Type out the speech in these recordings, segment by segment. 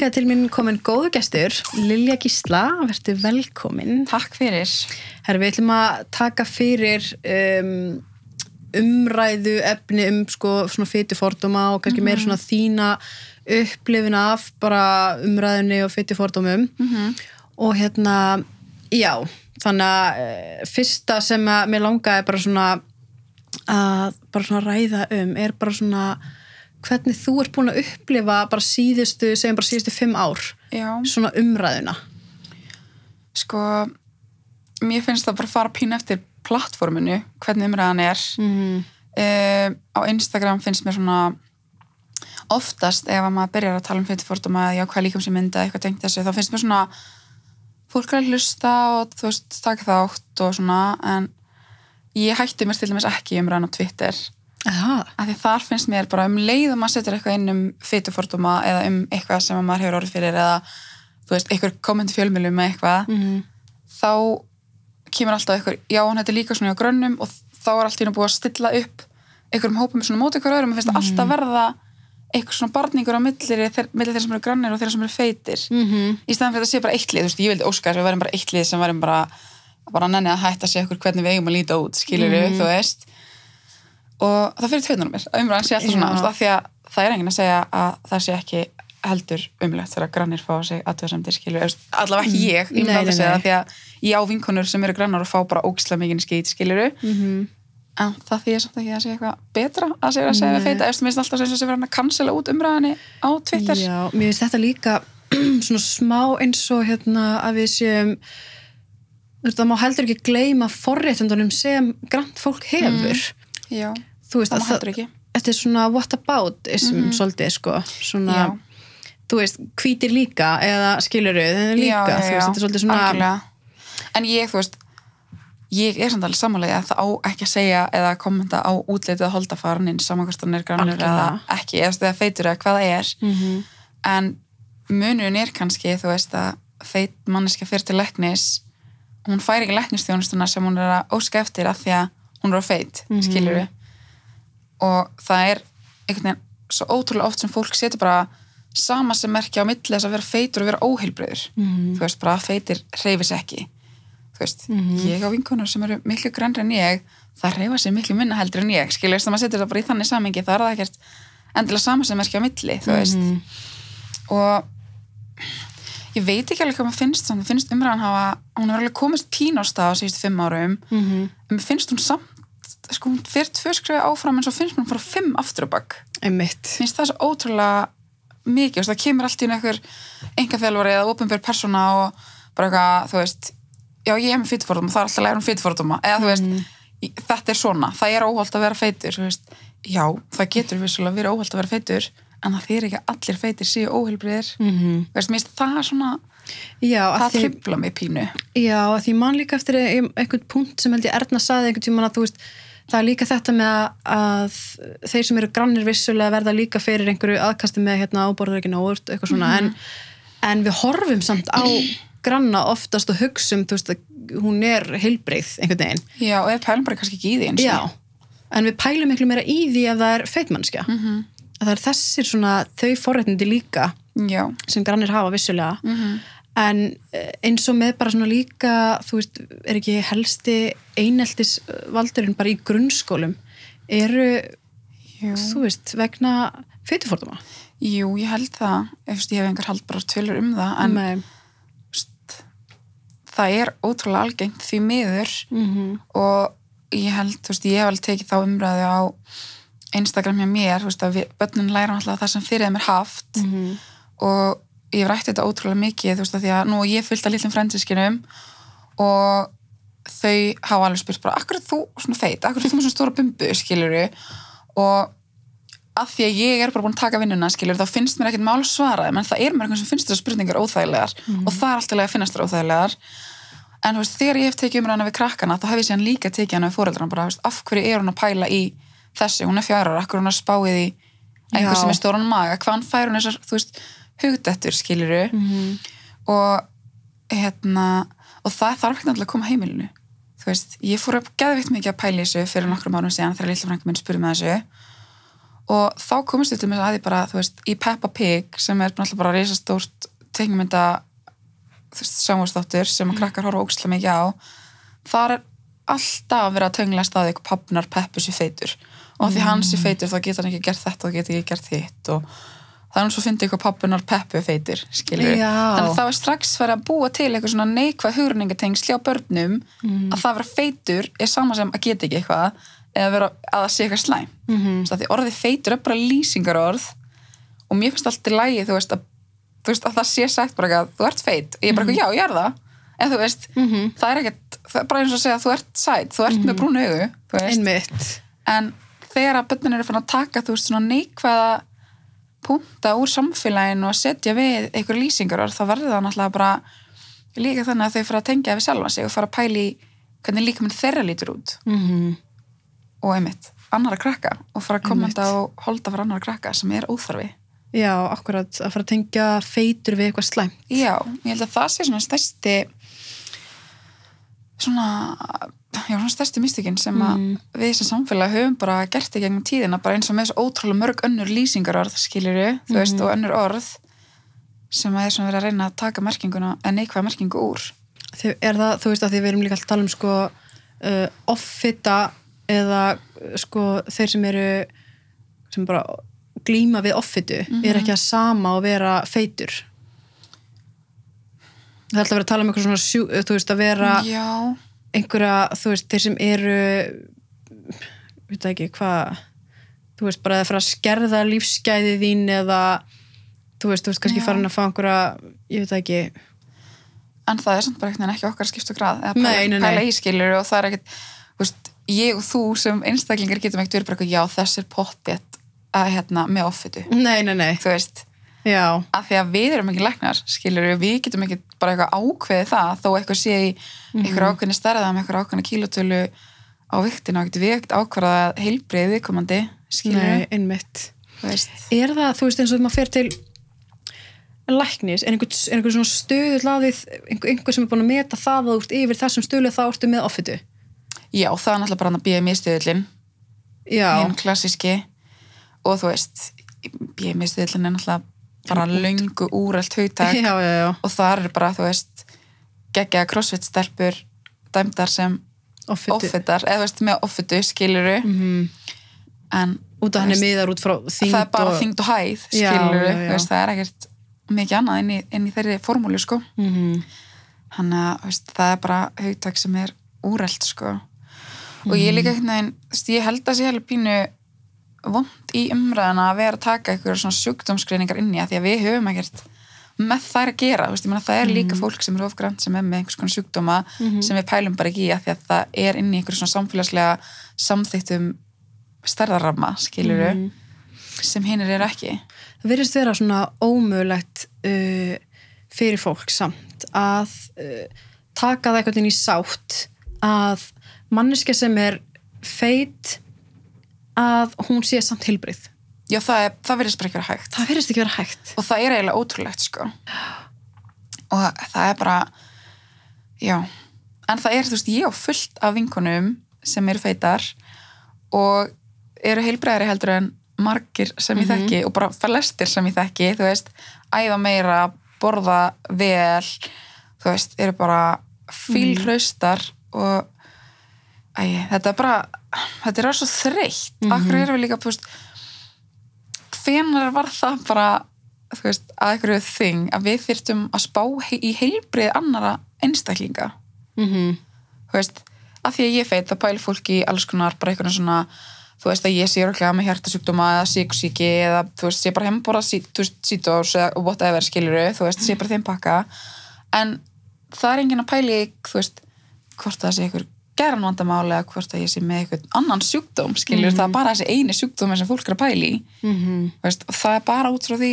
Það hingaði til mín komin góðu gestur, Lilja Gísla, verður velkomin. Takk fyrir. Herra, við ætlum að taka fyrir um, umræðu efni um sko, svona fytu fordóma og kannski meira svona þína upplifin af bara umræðinni og fytu fordómum. Og hérna, já, þannig að uh, fyrsta sem að mér langaði bara svona að bara svona ræða um er bara svona hvernig þú ert búin að upplifa bara síðustu, segjum bara síðustu fimm ár Já, svona umræðuna sko, mér finnst það bara að fara pínu eftir plattforminu, hvernig umræðan er. mm. Uh, á Instagram finnst mér svona oftast ef að maður byrjar að tala um fyrir fordóma eða já, hvað líka um sér mynda, eitthvað tengt þessu, þá finnst mér svona fólk að hlusta og þú veist, taka þátt og svona, en ég hætti mér til dæmis ekki umræðan á Twitter. Af því þar finnst mér bara um leið og maður setur eitthvað inn um fytuforduma eða um eitthvað sem maður hefur orðið fyrir eða þú veist, eitthvað kommenti fjölmjölu með eitthvað Mm. þá kemur alltaf eitthvað, já, hann er líka svona á grönnum og þá er alltaf búið að stilla upp einhverjum hópum svona móti ykkur öðrum og finnst mm. alltaf verða eitthvað svona barningur á millir, þeir, millir þeirra sem eru grannir og þeirra sem eru feitir Mm -hmm. í staðan fyrir að þetta sé bara eitt lið, þú veist, ég vildi óska þess að við verðum bara eitt lið sem verðum bara bara nenni að hætta segja okkur hvernig við eigum að líta út skilur Mhm. þú veist og það fyrir tveitunum mér að umræðan sé alltaf svona, af því að það er enginn að segja að það sé ekki heldur umlegt þegar grannir fá sig aðtöðasemdir skilur, allavega ekki ég ég Mm. Nei, myndi nei, segja það því að ég á vinkonur sem eru grannar og fá bara ógislega mikið skýt skiluru, Mm en það því er samt ekki að segja eitthvað betra að segja að segja við feita. Eftir minnst alltaf sem sé verið að cancela út umræðinni á Twitter. Já, mér finnst þetta líka svona smá eins og hérna að við séum þú veist, það má heldur ekki gleyma forréttundunum sem grant fólk hefur. Já, þú veist það að þetta er svona what about ism svolítið sko svona, Já. þú veist, hvítir líka eða skiluru, þeir líka já, já, veist, þetta er svolítið svona algjörlega. en ég, þú veist ég er samt alveg samanlega að það á ekki að segja eða kommenta á útlitið að holda faraninn samankvæmstan er grannur eða ekki eða þegar feitur eða hvað það er Mhm. en munun er kannski þú veist að feit manneska fyrir til læknis hún fær ekki læknistjónustuna sem hún er að óska eftir af því að hún er á feit, mm Mhm. Og það er einhvern veginn svo ótrúlega oft sem fólk setur bara sama sem merkja á milli þess að vera feitur og vera óheilbröður Mhm. þú veist, bara feitir hreyfis ekki þú veist, Mhm. ég á vinkonur sem eru miklu grannri en ég, það hreyfa sig miklu minna heldur en ég, skilur þess að maður setur það bara í þannig samengi, það er það ekkert endilega sama sem merkja á milli, þú veist Mhm. og ég veit ekki alveg hvað maður finnst samt, mér finnst umræðan hafa, hún hefur alveg komist pín á síðustu fimm árum Mhm. en mér finnst hún samt, sko hún fyrir tvö skrifa áfram en svo finnst hún fara fimm aftur á bak. Einmitt. Finnst það svo ótrúlega mikið, það kemur allt í einhver engaþjálfari eða opinber persóna og bara eitthvað, þú veist já, ég er með fytufordóma, það er alltaf að læra um fytufordóma eða þú veist, í- þetta er svona það er óholt að vera feitur, veist. Já, það getur vissulega verið óholt að vera feitur en það fyrir ekki að allir feitir séu óheilbriðir, Mhm. þú veist, mér finnst það svona Já, að það tripla mig pínu. Já, að því mann líka eftir ein- einhvern punkt sem held ég Erna saði einhvern tímann að þú veist það er líka þetta með að, þeir sem eru grannir vissulega verða líka fyrir einhverju aðkasti með hérna áborður ekki nógur eitthvað svona, en, en við horfum samt á granna oftast og hugsum, þú veist, að hún er heilbreið einhvern veginn. já, og ef pælum bara kannski ekki í því eins og en við pælum miklu meira í því ef það er feitmannskja. Mhm. Að það er þessir svona, þau forréttindi líka já, sem grannir hafa vissulega. Mhm. En eh, eins og með bara svona líka, þú veist, er ekki helsti eineltis valdurinn bara í grunnskólum, eru, jú. þú veist, vegna feituforduma? jú, ég held það veist, ég hef einhver hald bara tölur um það en Nei. það er ótrúlega algengt því miður Mm og ég held, þú veist, ég hef alveg tekið þá umræðu á Instagram hjá mér, þú veist, að við, börnin læra alltaf það sem fyrir þeim er haft -hmm. og ég hef rætt þetta ótrúlega mikið, þú veist, að því að nú ég fullt af litlum frendiskinum og þau hafa alveg spurt bara, akkur er þú svona feit, akkur er þú með svona stóra bumbu, skiluru og að því að ég er bara búin að taka vinnuna, skilur, þá finnst mér ekkert mál að svara þeim, en það er mér eitthvað sem finnst þessar spurningar óþægilegar og það er alltaf að finnast þér óþægilegar. En þú veist, þegar ég hef tekið umræðana við krakkana þá hef ég síðan líka tekið hana við fóreldrana bara, veist, af hverju er hún að pæla í þessu, hún er fjara að í hugdettur, skiluru Mhm. og hérna, og það þarf ekki náttúrulega að koma að heimilinu. Þú veist, ég fór að geðvikt mikið að pæla í þessu fyrir nokkrum árum síðan þegar lilla frænka minn spurði með þessu. Og þá komist við til með að því bara, þú veist, í Peppa Pig sem er náttúrulega bara reisastórt teiknumynda þú veist, sjónvarsdóttur sem að krakkar horfa ókslega mikið á þar er alltaf verið að töngla staði eitthvað pappnar Peppu sér feitur. Og því hann sér feitur þá getur hann ekki gert þetta og getur ekki gert þitt og það er hann svo fyndið eitthvað pappunar Peppu feitir þannig að það er strax verið að búa til eitthvað svona neikvað hugrenningatengsl hjá börnum Mm. að það vera feitur er sama sem að geta ekki eitthvað eða vera að það sé eitthvað slæm mm Mhm. -hmm. því orðið feitur er bara lýsingarorð og mér finnst alltaf lægi þú veist að, þú veist, að það sé sagt bara eitthvað, þú ert feit og ég er bara eitthvað, já, ég er það en þú veist, Mhm. það er ekkert það er bara eins og að segja, þú ert sæt, þú ert með brún augu þú veist, einmitt en þegar að börnin eru fann að taka þú veist svona neikvæða punta úr samfélaginu og setja við einhver lýsingar þá verður það náttúrulega bara líka þannig að þau fara að tengja við sjálfa sig og fara að pæli hvernig líka minn þeirra lítur út. Mm og einmitt, annara krakka og fara að kommenta og holda fyrir annara krakka sem er óþarfi. Já, akkurat, að fara að tengja feitur við eitthvað slæmt. Já, ég held að það sé svona stærsti svona já, svona stærsti mystikinn sem Mm. við sem samfélag höfum bara gert í gegnum tíðina bara eins og með þessu ótrúlega mörg önnur lýsingarorð skiljuru, þú veist, Mhm. og önnur orð sem að er svona verið að reyna að taka merkinguna en neikvæða merkingu úr er það, þú veist að því við erum líka alltaf að tala um sko uh, offita eða sko þeir sem eru sem bara glíma við offitu er ekki að sama og vera feitur það er alltaf verið að tala um eitthvað svona sjú, þú veist að vera Já, einhverja, þú veist, þeir sem eru veit það ekki, hvað þú veist, bara að fara að skerða lífsgæði þín eða þú veist, þú veist, kannski Já. farin að fá einhverja ég veit það ekki, en það er samt bara veginn ekki okkar skiptu grað eða pæla, pæla í skilur og það er ekkert þú veist, ég og þú sem einstaklingar getum ekkert verið bara eitthvað, já, þess er pottið að hérna með offitu, nei, nei, nei. Þú veist já, að því að við erum ekki læknar skilur við getum ekki bara eitthvað ákveðið það þó eitthvað sé í eitthvað ákveðni stærða með eitthvað ákveðna kílotölu á viktina, getum við ekkert ákvarðað að heilbreið viðkomandi, skilur nei, við einmitt veist, er það, þú veist, eins og maður fer til læknis, er einhver, er einhver svona stöðu laðið, einhver, einhver sem er búin að meta það að þú ert yfir þessum stöðu þá ertu með offitu? Já, það er náttúrulega bara að já, hinn klassíski. Og þú veist BMI stöðlin er náttúrulega bara löngu úrælt hugtak. Já, já, já, og það er bara, þú veist geggja crossfit stelpur dæmdar sem offitu offitar, eða veist, með offitu skiluru Mhm. en út af henni miðar út frá þyngd það er bara og... þyngd og hæð Já, skilur já, já. veist, það er ekkert mikið annað inn í, inn í þeirri formúlu sko. Mhm. þannig að veist, það er bara hugtak sem er úrælt sko. Og ég líka einhvern veginn, þú veist, ég held að sé hefði pínu vond í umræðina að vera að taka eitthvað svona sjúkdómskreiningar inn í að því að við höfum ekkert með þær að gera, meina það er líka fólk sem er ofgrænt sem er með einhvers konar sjúkdóma sem við pælum bara ekki í að því að það er inn í einhver svona samfélagslega samþyktum stærðarramma, skiluru sem hinnir eru ekki. Það verðist vera svona ómögulegt uh, fyrir fólk samt að uh, taka það eitthvað inn í sátt að manneska sem er feit að hún sé samt heilbrið Já, það, er, það verðist bara ekki vera hægt. Það verðist ekki vera hægt. Og það er eiginlega ótrúlegt sko. Og það er bara já, en það er þú veist, ég á fullt af vinkonum sem eru feitar og eru heilbræðari heldur en margir sem ég þekki og bara flestir sem ég þekki, þú veist æfa meira, borða vel þú veist, eru bara fílhraustar og æ, þetta er bara þetta er svo þreytt, mm -hmm. akkur erum við líka veist, hvenar var það bara þú veist, að einhverju þing að við þyrftum að spá he í heilbrið annara einstaklinga mm -hmm. þú veist, að því að ég feit það pæli fólki í alls konar bara einhverjum svona þú veist að ég sé örglega með hjartasjúkdóma eða síkusíki eða þú veist, sé bara heimbora sítós eða whatever skiluru, þú veist, sé bara þeim pakka en það er enginn að pæli þú veist, hvort það sé einhver geran vandamáli eða hvort að ég sé með einhvern annan sjúkdóm, skilur, það er bara þessi eini sjúkdómi sem fólk er að pæli í. Mm Þú veist, og það er bara út frá því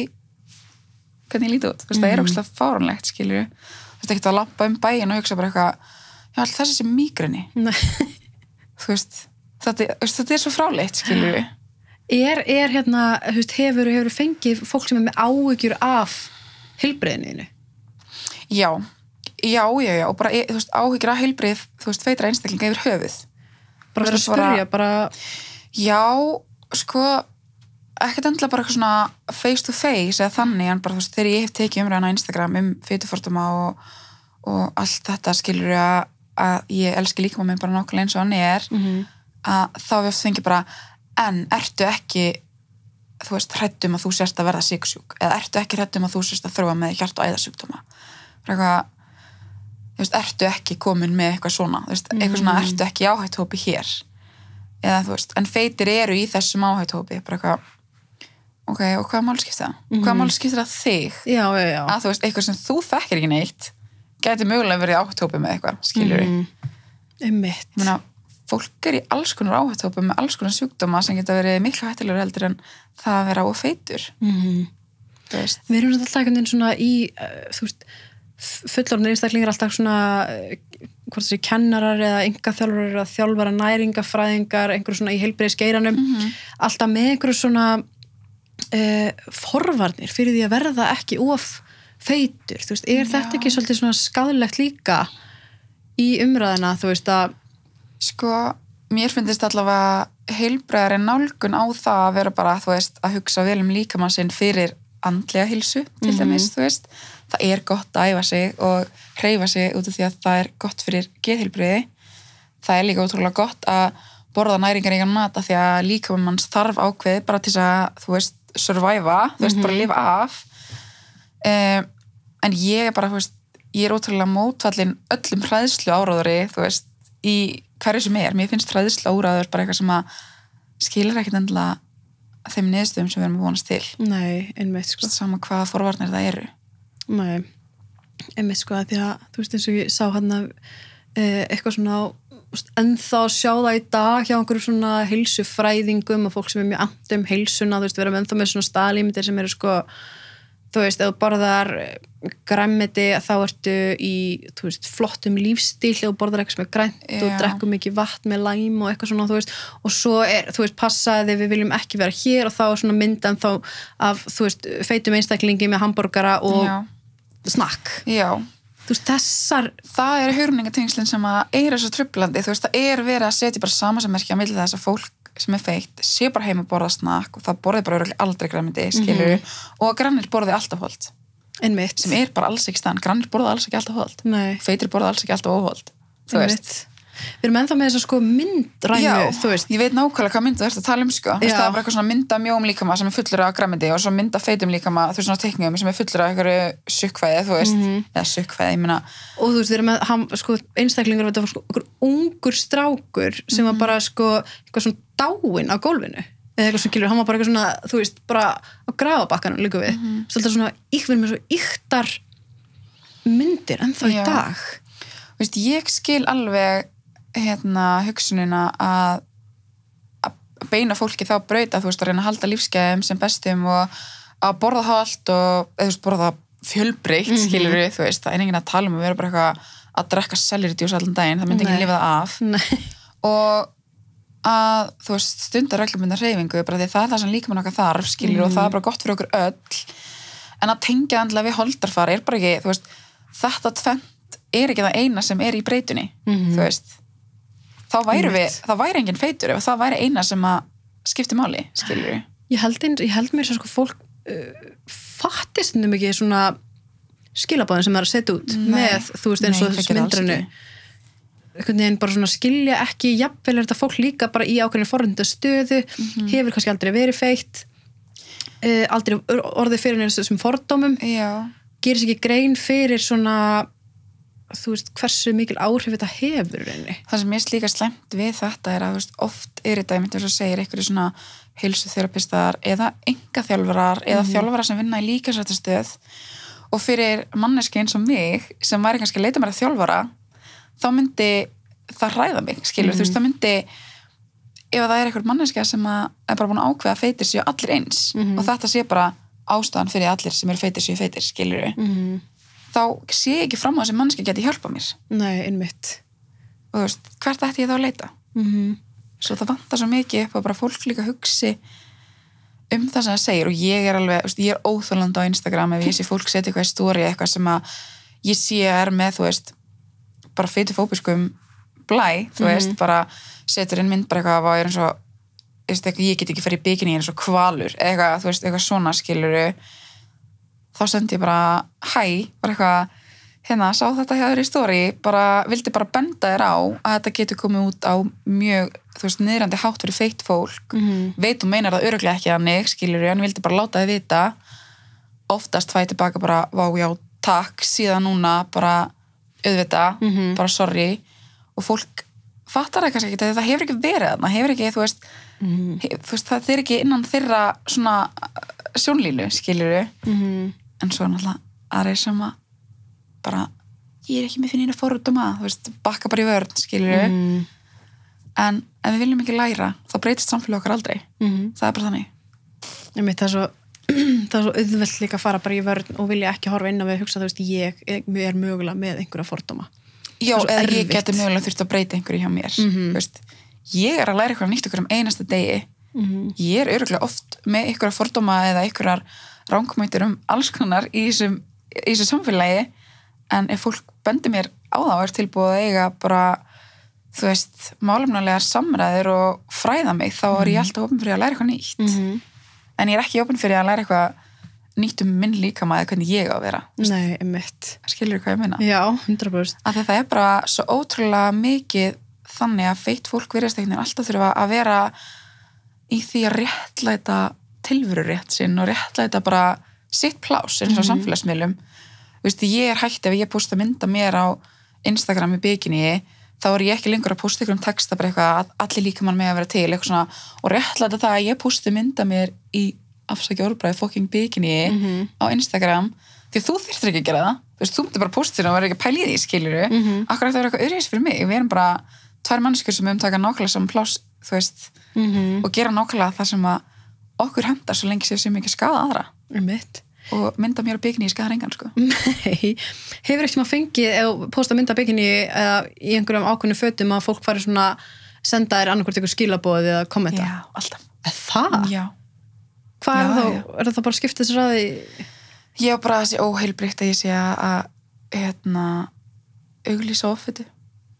hvernig ég líti út, veist, það er ógslag fáránlegt skilur, þú veist ekki að lappa um bæin og hugsa bara eitthvað, já alltaf þessi sem mýgrinni, þú veist þetta, veist, þetta er svo fráleitt skilur er, er hérna, hefur, hefur fengið fólk sem er með áhyggjur af heilbreyðinu já, já, já, já og bara, þú veist, áhyggjur að heilbrið þú veist, feitra einstaklinga yfir höfuð. Bara að spyrja, bara já, sko ekkert endilega bara eitthvað svona face to face eða þannig, en bara þú veist, þegar ég hef tekið umræðan á Instagram um fytuforduma og, og allt þetta skilur að, að ég elski líka maður bara nokkulega eins og hann er Mhm. að þá við oft fengi bara en ertu ekki þú veist, hrættum að þú sérst að verða sigsjúk eða ertu ekki hrættum að þú sérst að þróa með hjart og æðasjúkdóma? Eitthvað, þú veist, ertu ekki komin með eitthvað svona, þú veist, eitthvað svona ertu ekki áhætthópi hér? Eða þú veist, en feitir eru í þessum áhætthópi bara eitthvað ok, og hvaða mál skiptir það? hvaða mál skiptir það þig? já, já, já. Að þú veist, eitthvað sem þú þekkir ekki neitt gæti mögulega verið áhætthópi með eitthvað skilur Mhm. ég meina, fólk er í alls konar áhætthópum með alls konar sjúkdóma sem geta verið miklu hættilegur heldur en það að vera á feitur. Mhm. veist, við erum alltaf veginn svona í uh, þú veist, fullorðnir einstaklingar alltaf svona uh, hvort þessi kennarar eða yngaþjálfarar eða þjálfara næringafræðingar einhverju svona í heilbreiðis geiranum Mhm. alltaf með einhverju svona uh, forvarnir fyrir því að verða ekki of feitur, veist, er þetta Já. ekki svolítið svona skadlegt líka í umræðina, þú veist að sko mér finnst allavega heilbreðari nálgun á það að vera bara, þú veist, að hugsa vel um líkamann sinn fyrir andlega hilsu til Mhm. dæmis, þú veist það er gott að æfa sig og hreyfa sig út af því að það er gott fyrir geðheilbriði það er líka ótrúlega gott að borða næringaríkan mat af því að líkamann manns þarf ákveð bara til að, þú veist, surviva þú veist, bara lifa af. Um, en ég er bara, þú veist ég er ótrúlega mótfallin öllum hræðslu áráðuri, þú veist í hverju sem er, mér finnst hræðslu áráður bara eitthvað sem að skilur ekkert endilega þeim niðurstöðum sem við erum vonast til. Nei, einmitt sko. Sama hvaða forvarnir það eru Nei, einmitt sko að því að þú veist eins og ég sá hann að e, eitthvað svona á- þú veist, ennþá að sjá það í dag hjá einhverjum svona heilsufræðingum og fólk sem er mjög amt um heilsuna, þú veist, vera með ennþá með svona staðlímyndir sem eru sko þú veist, ef þú borðar græmmiti þá ertu í veist, flottum lífstíl. Ef þú borðar eitthvað sem er grænt og Já. drekkum mikið vatn með læm og eitthvað svona, þú veist. Og svo er, þú veist, passaði við viljum ekki vera hér og þá er svona myndan þá af, þú veist, feitum einstaklingi með hambúrgara og já, snakk. Já, veist, þessar það eru hörningatengslinn sem er þessu trublandi, þú veist, það er verið að setja bara samansammerkja á milli þess að fólk sem er feitt, sé bara heim að borða snakk og það borði bara aldrei græmiti, skilur og að grannir borði alltaf einmitt. Sem er bara alls ekki stann, grannir borði alls ekki alltaf Nei, feitir borði alls ekki alltaf óholt þú veist, Við erum ennþá með þess að sko myndrænu, þú veist ég veit nákvæmlega hvað mynd þú ert að tala um sko. Það er bara eitthvað svona mynda mjóum líkama sem er fullur af græmiti og svo mynda feitum líkama þú veist svona teikningum sem er fullur af einhverju sukkvæði, þú veist, Mhm. eða sukkvæði, ég meina og þú veist, við erum með hann, sko, einstaklingur þetta var sko, okkur ungur strákur sem var bara sko, eitthvað svona dáin á gólfinu eða eitthvað sem kilur, hann var bara eitthvað svona þú veist, bara á grafabakkanum líka við mm -hmm. svolítið svona, ykkur með svo yktar myndir ennþá í Já. dag Þú veist, ég skil alveg hérna hugsunina að að beina fólki þá brauta, þú veist, að reyna að halda lífsgæðum sem bestum og að borða holt og, eða þú veist, borða fjölbreytt, mm Mhm. þú veist, það er enginn að tala um að vera bara eitthvað að drekka selleritjús allan daginn, það myndi ekki lifa það af Nei. og að, þú veist, stundar reglumynda reyfingu, bara því það er það sem líka mann okkar þarf, skilur, og það er bara gott fyrir okkur öll en að tengja andlega við holdarfar er bara ekki, þú veist, þetta tvent er ekki það eina sem er í breytunni Mhm. þú veist þá væri við, það væri enginn feitur ef það væri eina sem að skipti máli skilur við ég held, ein, ég held mér svo sko fólk uh, fattist um ekki svona skilabóðin sem það er að setja út Nei. með, þú veist, eins og myndrænu ekki. einhvern veginn bara svona skilja ekki jafnvel er þetta fólk líka bara í ákveðinu forrönda stöðu, Mhm. hefur kannski aldrei verið feitt uh, aldrei orðið fyrir þessum fordómum gerir sér ekki grein fyrir svona þú veist, hversu mikil áhrif þetta hefur rauninni. það sem ég slíka slemt við þetta er að veist, oft er þetta einmitt eins og segir einhverju svona heilsuþerapistar eða engaþjálfarar eða þjálfarar sem vinna í líkasrættastöð og fyrir manneski eins og mig sem væri kannski að leita mér að þjálfara þá myndi það hræða mig skilur, þú veist, það myndi ef það er einhver manneska sem að er bara búin að ákveða að feitir séu allir eins Mhm. og þetta sé bara ástæðan fyrir allir sem eru feitir séu feitir, skilur Mm. Þá sé ég ekki fram á þessi manneska geti hjálpa mér. Nei, einmitt. og þú veist, hvert ætti ég þá að leita? Mm svo það vantar svo mikið upp að bara fólk líka hugsi um það sem það segir. Og ég er alveg, veist, ég er óþólandi á Instagram ef ég sé fólk setja eitthvað í stóri eitthvað sem að ég sé er með, þú veist bara fytufóbiskum blæ, þú veist, bara setur inn mynd bara eitthvað að er eins og ég get ekki farið í bikini eins og kvalur, eitthvað, þú veist, eitthvað svona skiluru þá sendi ég bara hæ, bara eitthvað hérna, sá þetta hjá þér í stóri bara, vildi bara benda þér á að þetta getur komið út á mjög þú veist, niðrandi hátt fyrir feitt fólk Mhm. veit og meinar það öruglega ekki þannig skilur en vildi bara láta þið vita oftast fæði tilbaka bara vá já, takk, síðan núna bara auðvita, Mhm. bara sorry og fólk fattar það kannski ekki, það hefur ekki verið þarna hefur ekki, þú veist, Mhm. hef, þú veist það er ekki innan þeirra svona sjónlínu, skilur Mhm. En svo náttúrulega aðrið sem að bara, ég er ekki með finnina fórutuma, þú veist, bakka bara í vörn skilur Mhm. en ef við viljum ekki læra, þá breytist samfélag okkar aldrei, Mhm. það er bara þannig Einmitt, það er svo það er svo auðvelt líka að fara bara í vörn og vilja ekki horfa inn á við að hugsa þú veist ég er mögulega með einhverja fordóma Já, eða ég erfitt. geti mögulega þurft að breyta einhverju hjá mér Mhm. þú veist, ég er að læra eitthvað nýtt okkur um einasta degi Mhm. ég er öruglega oft með einhverja fordóma eða einhverjar ránkmættir um alls konar í þessum, í þessum samfélagi. En ef fólk bendir mér á og er tilbúið að eiga bara þú veist, málumnalegar samræður og fræða mig, þá er ég alltaf opin fyrir að læra eitthvað nýtt. Mhm. en ég er ekki opin fyrir að læra eitthvað nýtt um minn líkama eða hvernig ég á að vera. Nei, einmitt. Skilur hvað ég minna? Já, 100% að því það er bara svo ótrúlega mikið þannig að feitt fólk einhvern veginn alltaf þurfa að vera í því að réttlæta tilverurétt sinn og réttlæta bara sitt plás eins og Mhm. samfélagsmiðlum Þú veist, ég er hægt ef ég posta mynda mér á Instagram í bikini þá er ég ekki lengur að posta ykkur um texta bara eitthvað að allir líka mann með að vera til svona, og réttlæta það að ég posti mynda mér í afsækja orðbræði fucking bikini Mhm. á Instagram því þú þurftir ekki að gera það þú veist, þú myndir bara posta þér og verður ekki að pæla í því skiluru Mhm. akkur ætti að vera eitthvað öðruðis fyrir mig við erum bara tvær mannskjur sem umtaka nákvæmlega saman plás veist, Mhm. og gera nákvæmlega það sem að okkur hendar svo lengi sér sem ekki skada aðra Einmitt og mynda mér á bikini í skada engan sko. Nei, hefur ekki maður fengið eða posta mynda bygginni eða í einhverjum ákveðnu fötum að fólk fari svona senda þér annarkvort eitthvað skilabóð eða kommenta já, alltaf Er það? já. Hvað Já, er þá? já. Er það bara að skipta þessu ræði? ég er bara þessi óheilbrikt að ég sé að, að hérna, auglýsa offitu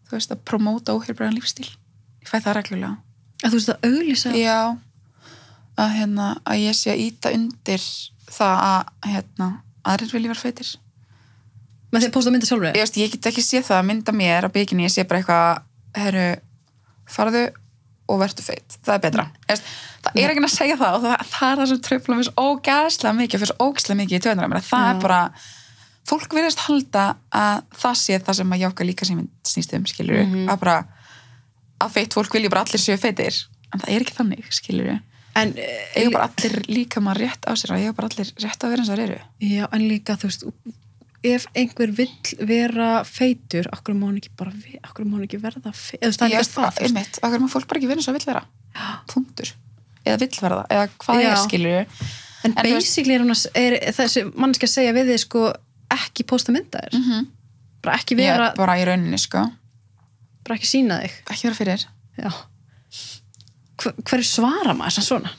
þú veist, að promóta óheilbriðan lífstíl ég fæ það reglulega Að þú veist að auglýsa? Já, að, hérna, að ég sé að íta undir það að hérna, aðrir vilji vera feitir. Með því að posta mynda sjálfur? Ég, ég get ekki séð það að mynda mér á bygginni, ég sé bara eitthvað, herru, farðu og verðu feit. Það er betra. Ég Veist, það er ekki að segja það og það, það er það sem tröfla mér svo ógæðslega mikið, fyrir ógæðslega mikið í mér. Það er bara, fólk virðist halda að það sé það sem að jáka líka sem snýst um, skilur Mhm. að bara, að feitt fólk vilji bara allir séu feitir. En það er ekki þannig, skilur En, eiga bara allir líka maður rétt á sér og eiga bara allir rétt að vera eins og það eru já, en líka, þú veist, ef einhver vill vera feitur, okkur má hann ekki má ekki verða feitur? Eða einmitt, okkur maður fólk bara ekki vera eins og vill vera punktur, eða vill verða eða hvað Já. er skilur En, En þú veist- basically er, að, er þessi mannski að segja við þið, sko, ekki posta mynda þér. mm -hmm. Bara ekki vera, er bara í rauninni sko bara ekki sína þig. ekki vera fyrir Já. Hver, svara maður sem svona?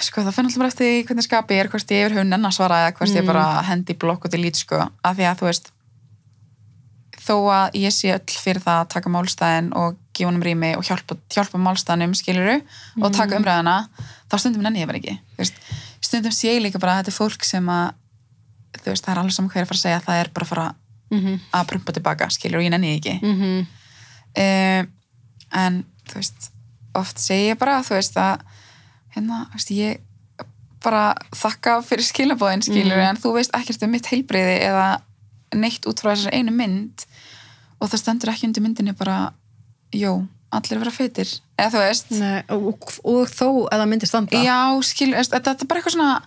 sko það finn alltaf bara eftir hvernig skapi er hvort ég yfir hefur nenn að svara eða hvort ég bara hendi í blokk og til lít sko af því að þú veist þó að ég sé öll fyrir það að taka málstæðin og gefa honum rými og hjálpa, hjálpa málstæðinum skiluru og taka umræðina þá stundum nenni ég bara ekki Þú veist, stundum sé ég líka bara að þetta er fólk sem að þú veist það er alveg saman hver að fara að segja það er bara að fara Mm -hmm. að prumpa tilbaka skilur og ég nenni ekki Mm -hmm. um, en þú veist oft segi ég bara þú veist að hérna, þú veist, ég bara þakka fyrir skilabóðin skilur Mhm. en þú veist ekkert um mitt heilbreyði eða neitt út frá þessar einu mynd og það stendur ekki undir myndinni bara jó, allir vera feitir eða þú veist Nei, og, og, þó að það myndi standa. já, skilur, þetta er bara eitthvað svona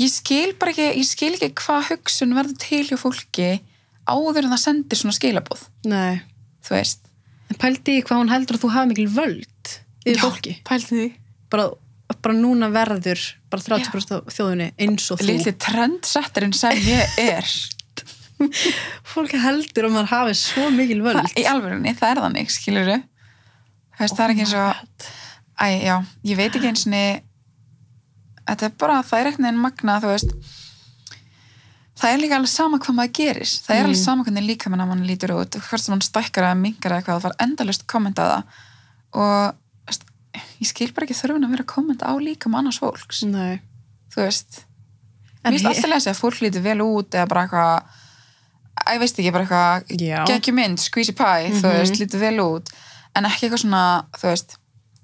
ég skil bara ekki, ég skil ekki hvað hugsun verður til hjá fólki áður en það sendir svona skilabóð Nei. þú veist En pældi í hvað hún heldur að þú hafi mikil völd yfir fólki. pælti því Bara, bara núna verður bara 30% af þjóðunni eins og þú. litli trendsetterinn sem ég er Fólk heldur að maður hafi svo mikil völd. það, í alvörunni, það er þannig, skilur það er ekki eins og æ, já, ég veit ekki eins og þetta er bara, það er eitthvað en magna, þú veist það er líka alveg sama hvað maður gerir það er alveg Mm. sama hvernig líka mann lítur út. Hvort sem hann stækkar eða mingar eða eitthvað það var endalust kommentaða og ég skil bara ekki þörfin að vera að kommenta á líka með annars fólks. Nei. þú veist mér finnst alltaf að segja að fólk lítur vel út eða bara eitthvað að ég veist ekki, bara eitthvað geggjum mynd, squeezy pie, þú Mhm. veist, lítur vel út. En ekki eitthvað svona, þú veist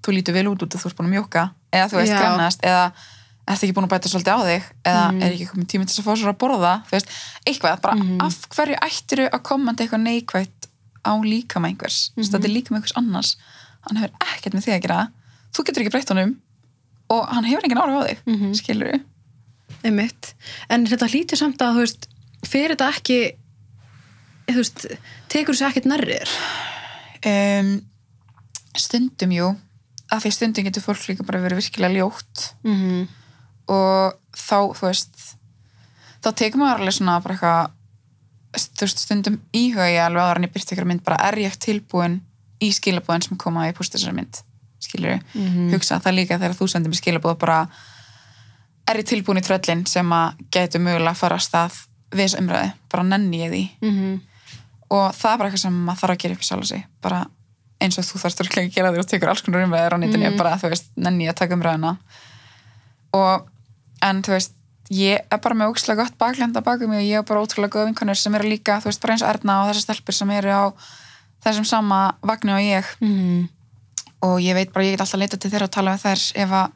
þú lítur vel út út að þú ert búin að mjóka eða þú veist, grannast, eða ertu ekki búin að bæta svolítið á þig, eða Mhm. er ekki komið tími til þess að fá svo að borða, þú veist eitthvað, bara Mhm. af hverju ættiru að kommenta eitthvað neikvætt á líkama einhvers, mm Mhm. þetta er líkama einhvers annars hann hefur ekkert með því að gera þú getur ekki breytt honum og hann hefur engin ára á þig, mm Mhm. skilur Einmitt. En þetta hlýtur samt að, þú veist, fyrir þetta ekki, þú veist, tekur þessu ekkert nærrið? um, stundum jú af því stundum getur fólk líka bara verið virkilega ljótt Mm -hmm. Og þá, þú veist þá tekur maður alveg svona bara eitthvað stundum íhuga ég alveg áður en ég byrti ykkur mynd bara er ég tilbúin í skilabóðin sem koma í púst þessari mynd skilur Mhm. hugsa það líka þegar þú sendir mér skilabóð bara er ég tilbúin í tröllin sem að getur mögulega að fara að stað við þessu umræði, bara nenni ég því Mm -hmm. og það er bara eitthvað sem maður þarf að gera upp í sjálf sig bara eins og þú þarfst örugglega að gera því og tekur alls konar umræðir á nýttinni Mhm. bara þú veist, nenni ég að taka umræðina og en þú veist ég er bara með ógislega gott baklenda bakum mig og ég er bara ótrúlega góð vinkonur sem eru líka þú veist, bara eins Erna og þessar stelpur sem eru á þessum sama vagnu og ég. Mm og ég veit bara, ég get alltaf leita til þeirra og tala við þær. Ef að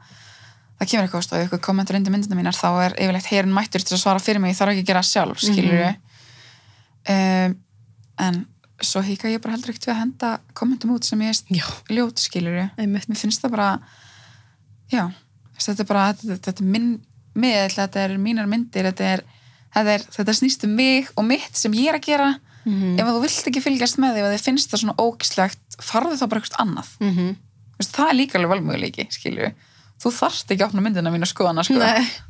það kemur eitthvað og eitthvað kommentur undir myndina mínar þá er yfirleitt herin mættur til að svara fyrir mig. Ég þarf ekki að gera sjálf, skilur um, en svo híka ég bara heldur ekkert við að henda kommentum út sem ég er ljót, skilur Einmitt. mér finnst það bara já, þetta er bara þetta, þetta er minn miðl, þetta er mínar myndir þetta, er, þetta, er, þetta snýst um mig og mitt sem ég er að gera Mhm. ef að þú vilt ekki fylgjast með því og þið finnst það svona ógislegt farðu þá bara eitthvað annað Mm -hmm. Veist, það er líka alveg valmöguleiki, skilju þú þarft ekki að opna myndina mín og skoðana sko.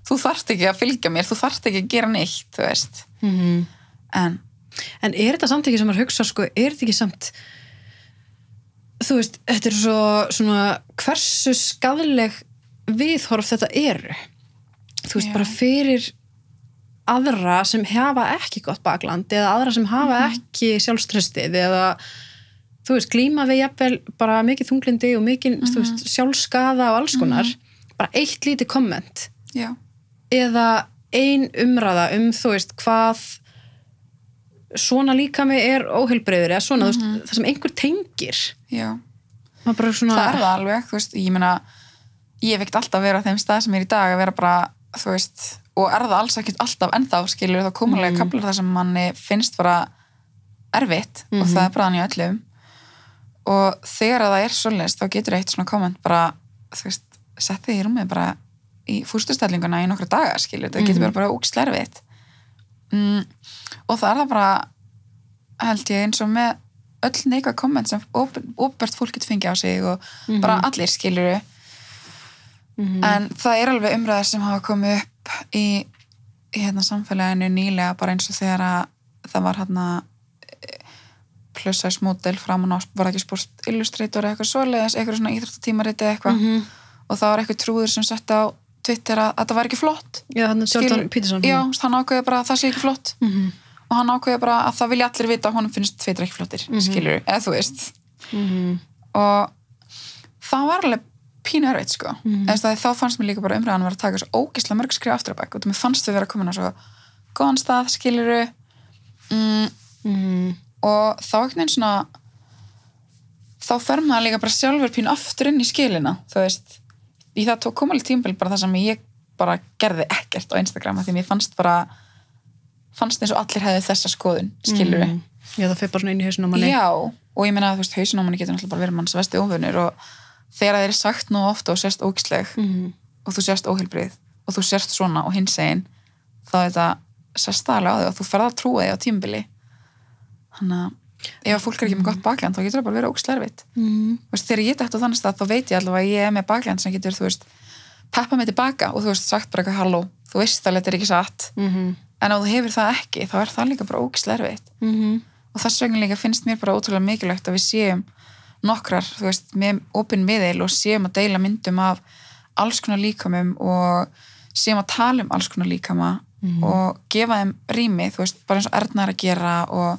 Þú þarft ekki að fylgja mér þú þarft ekki að gera neitt, veist Mhm. en En er þetta samt ekki sem maður hugsa, sko, er þetta ekki samt, þú veist, þetta er svo, svona, hversu skadleg viðhorf þetta eru? Þú veist, Já. bara fyrir aðra sem hafa ekki gott bakland eða aðra sem hafa ekki sjálfströstið eða, þú veist, glíma við jafnvel bara mikið þunglindi og mikið, þú veist, sjálfskaða og alls konar, bara eitt lítið komment. Já, eða ein umræða um þú veist hvað svona líkami er óheilbreyður eða svona, þú veist, það sem einhver tengir. Já. Svona það er það alveg, þú veist, ég meina ég hef ekkert alltaf verið á þeim stað sem ég er í dag að vera bara, þú veist og er það alls ekkert alltaf ennþá, skilur þá komulega mm. kaplar það sem manni finnst bara erfitt og Mhm. það er bara hann í öllum og þegar að það er svoleiðist þá getur eitt svona komment bara, þú veist, sett þig í rúmið bara í fústustellinguna í nokkra daga, skilur, það getur Mhm. bara ógislega erfitt mm, og það er það bara held ég eins og með öll neikvæð komment sem óbært fólk getur fengið á sig og bara allir skiluru Mhm. en það er alveg umræðar sem hafa komið upp í, í hérna samfélaginu nýlega bara eins og þegar að það var hérna plussæs módel framan á var það ekki sport illustrator eða eitthvað svoleiðis, eitthvað svona íþróttatímarit eða eitthvað Mhm. og það var eitthvað trúður sem sett á Twitter að, að það var ekki flott já, hann ákveði bara að það sé ekki flott Mhm. og hann ákveði bara að það vilja allir vita að honum finnst Twitter ekki flottir, mm skilur eða þú veist Mhm. og það var alveg pínu erfitt sko. Mm. þá fannst mér líka bara umræðan að að taka svo ógeðslega mörg skrif aftur á bæk og mér fannst við vera komin á svo góðan stað skiluru mm, Mhm. og þá ekkert einn svona þá fer maður líka bara sjálfur pínu aftur inn í skilina þú veist, í það tók koma alveg tímabil bara það sem ég bara gerði ekkert á Instagram því mér fannst bara fannst eins og allir hefði þessa skoðun skiluru Mhm. já, það fyrir bara svona inn í hausinn á manni. Já, og ég meina að þú veist, hausin á manni getur náttúrulega bara verið manns vesti óvunur og þegar það er sagt nú ofta og sérst ógisleg Mhm. og þú sérst óheilbrið og þú sérst svona og hins einn þá er þetta sérst aðlega á þig og þú ferð að trúa þig á tímbili þannig að ef fólk er ekki með gott bakland þá getur það bara verið Mhm. Þú veist, þegar ég dætt á þannig stað þá veit ég allavega að ég er með bakland sem getur, þú veist, peppa mig tilbaka og þú veist, sagt bara eitthvað halló þú veist að þetta er ekki satt Mhm. en ef þú hefur það ekki þá er það líka bara ógislega erfitt Mhm. og þess vegna líka finnst mér bara ótrúlega mikilvægt að við séum nokkrar, þú veist, með opin miðil og séum að deila myndum af alls konar líkamum og séum að tala um alls konar líkama og gefa þeim rými, þú veist, bara eins og Erna er að gera og